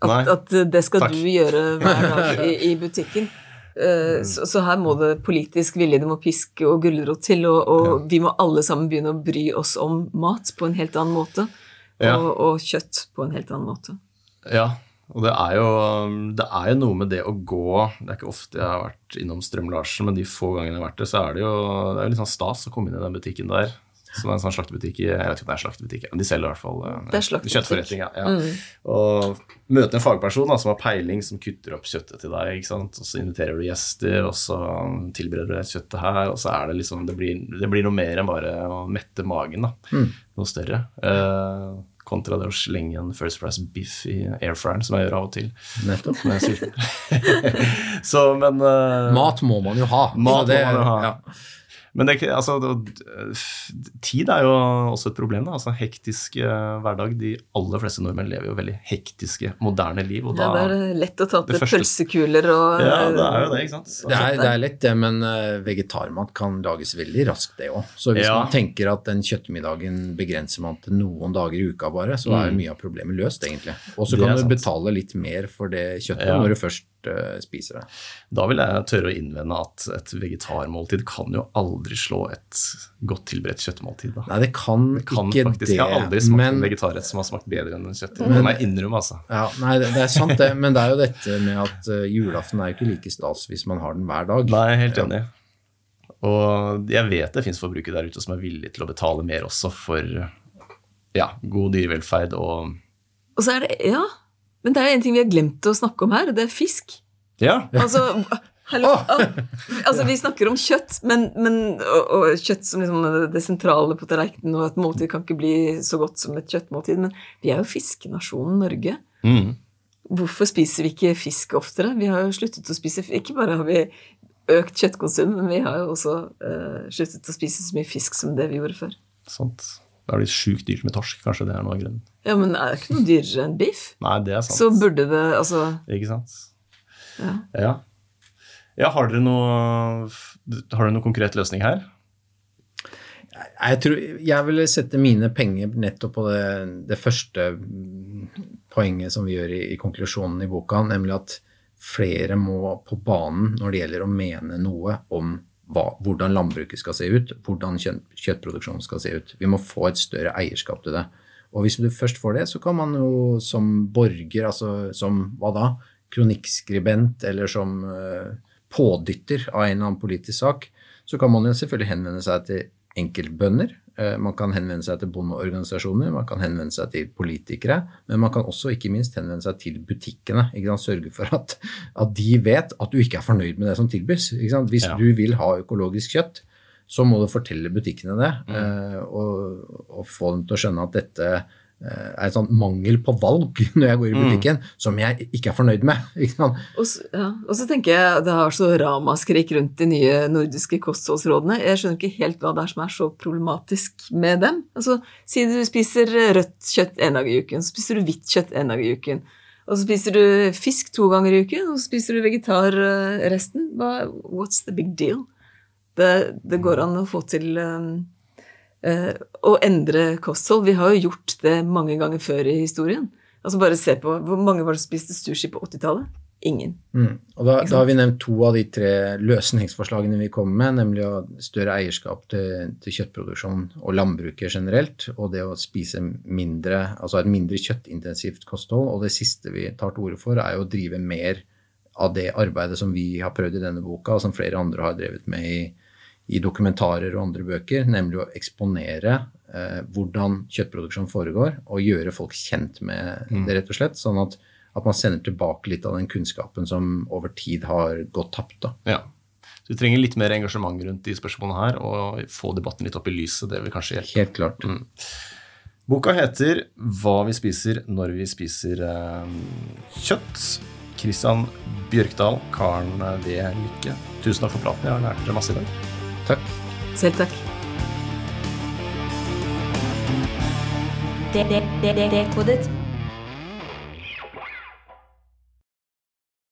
At, at eh, det skal Takk. du gjøre hver dag i, i butikken. Eh, Så, så her må det politisk vilje, det må pisk og gulrot til, og, og vi må alle sammen begynne å bry oss om mat på en helt annen måte. Ja. Og, og kjøtt på en helt annen måte. Ja, Og det er, jo, det er jo noe med det å gå Det er ikke ofte jeg har vært innom Strøm-Larsen, men de få gangene jeg har vært det, så er det jo det er litt sånn stas å komme inn i den butikken der. Som er en sånn slaktebutikk Jeg vet ikke om det er slaktebutikk, men de selger i hvert fall eh, kjøttforretning. Ja, ja. Og møte en fagperson da, som har peiling, som kutter opp kjøttet til deg. ikke sant? Og så inviterer du gjester, og så tilbereder du deg kjøttet her. Og så er det liksom Det blir, det blir noe mer enn bare å mette magen. da. Noe større. Eh, kontra det å slenge en First Price biff i airfryeren, som jeg gjør av og til. Nettopp. Når jeg er sulten. så, men uh, Mat må man jo ha. Mat det- må man jo ha. Ja. Men det, altså, tid er jo også et problem. Da. Altså, hektisk eh, hverdag. De aller fleste nordmenn lever jo veldig hektiske, moderne liv. Og Ja, da, det er lett å ta til pølsekuler og ja, det er jo det, ikke sant. Så- Det er, det er lett, det, men eh, vegetarmat kan lages veldig raskt, det òg. Så hvis Ja. man tenker at den kjøttmiddagen begrenser man til noen dager i uka bare, så er jo mye av problemet løst, egentlig. Og så Mm. Kan du betale litt mer for det kjøttet Ja. når du først spiser det. Da vil jeg tørre å innvende at et vegetarmåltid kan jo aldri slå et godt tilberedt kjøttmåltid. Da. Nei, det kan, Det kan ikke faktisk, det, Jeg har aldri smakt men en vegetarrett som har smakt bedre enn en kjøtt. Det må jeg innrømme, altså. ja, Nei, det, er sant det, men det er jo dette med at eh, julaften er jo ikke like stas hvis man har den hver dag. Nei, helt enig. Og jeg vet det fins forbrukere der ute som er villige til å betale mer også for ja, god dyrevelferd og Og så er det Ja, men det er jo en ting vi har glemt å snakke om her, og det er fisk. Ja, Altså, hello, oh. altså Vi snakker om kjøtt, men, men, og, og kjøtt som liksom det- sentrale på tallerkenen, og et måltid kan ikke bli så godt som et kjøttmåltid. Men vi er jo fiskenasjonen Norge. mm. Hvorfor spiser vi ikke fisk oftere? Vi har jo sluttet å spise Ikke bare har vi økt kjøttkonsum, men vi har jo også uh, sluttet å spise så mye fisk som det vi gjorde før. sant. Det er blitt sjukt dyrt med torsk, kanskje det er noe av grunnen. Ja, men er det ikke noe dyrere enn biff? Nei, det er sant. Så burde det Altså Ikke sant? Ja. Ja. Ja, har dere noe Har dere noen konkret løsning her? Jeg, tror, jeg ville sette mine penger nettopp på det, det første poenget som vi gjør i, i konklusjonen i boka, nemlig at flere må på banen når det gjelder å mene noe om hva, hvordan landbruket skal se ut, hvordan kjøtt, kjøttproduksjonen skal se ut. Vi må få et større eierskap til det. Og hvis du først får det, så kan man jo som borger, altså som hva da, kronikkskribent eller som eh, pådytter av en eller annen politisk sak, så kan man jo selvfølgelig henvende seg til enkeltbønder. Eh, Man kan henvende seg til bondeorganisasjoner, man kan henvende seg til politikere. Men man kan også ikke minst henvende seg til butikkene. Sørge for at, at de vet at du ikke er fornøyd med det som tilbys. Hvis Ja. du vil ha økologisk kjøtt, så må du fortelle butikkene det. mm. Og, og få dem til å skjønne at dette eh, er en sånn mangel på valg når jeg går i butikken, som jeg ikke er fornøyd med. Ikke sant? Og så, ja, og så tenker jeg det har så ramaskrik rundt de nye nordiske kostholdsrådene. Jeg skjønner ikke helt hva det er som er så problematisk med dem. Altså, Si du spiser rødt kjøtt en dag i uken, så spiser du hvitt kjøtt en dag i uken. Og så spiser du fisk to ganger i uken, og så spiser du vegetar eh, resten. Hva, what's the big deal? Det, det går an å få til um, eh, å endre kosthold. Vi har jo gjort det mange ganger før i historien. Altså Bare se på hvor mange var det som spiste sushi på 80-tallet? Ingen. Mm. Og da, da har vi nevnt to av de tre løsningsforslagene vi kommer med, nemlig å større eierskap til, til kjøttproduksjon og landbruket generelt, og det å spise mindre, altså et mindre kjøttintensivt kosthold. Og det siste vi tar til orde for, er jo å drive mer av det arbeidet som vi har prøvd i denne boka, og som flere andre har drevet med i, i dokumentarer og andre bøker, nemlig å eksponere eh, hvordan kjøttproduksjon foregår, og gjøre folk kjent med det, rett og slett. Sånn at, at man sender tilbake litt av den kunnskapen som over tid har gått tapt. Ja. Så vi trenger litt mer engasjement rundt de spørsmålene her, og få debatten litt opp i lyset. Det vil kanskje hjelpe. Helt klart. Boka heter 'Hva vi spiser når vi spiser eh, kjøtt'. Christian Bjørkdal, Karen V. Lykke. Tusen takk for praten. Jeg har lært masse i dag. Takk. Selv takk. Dekodet.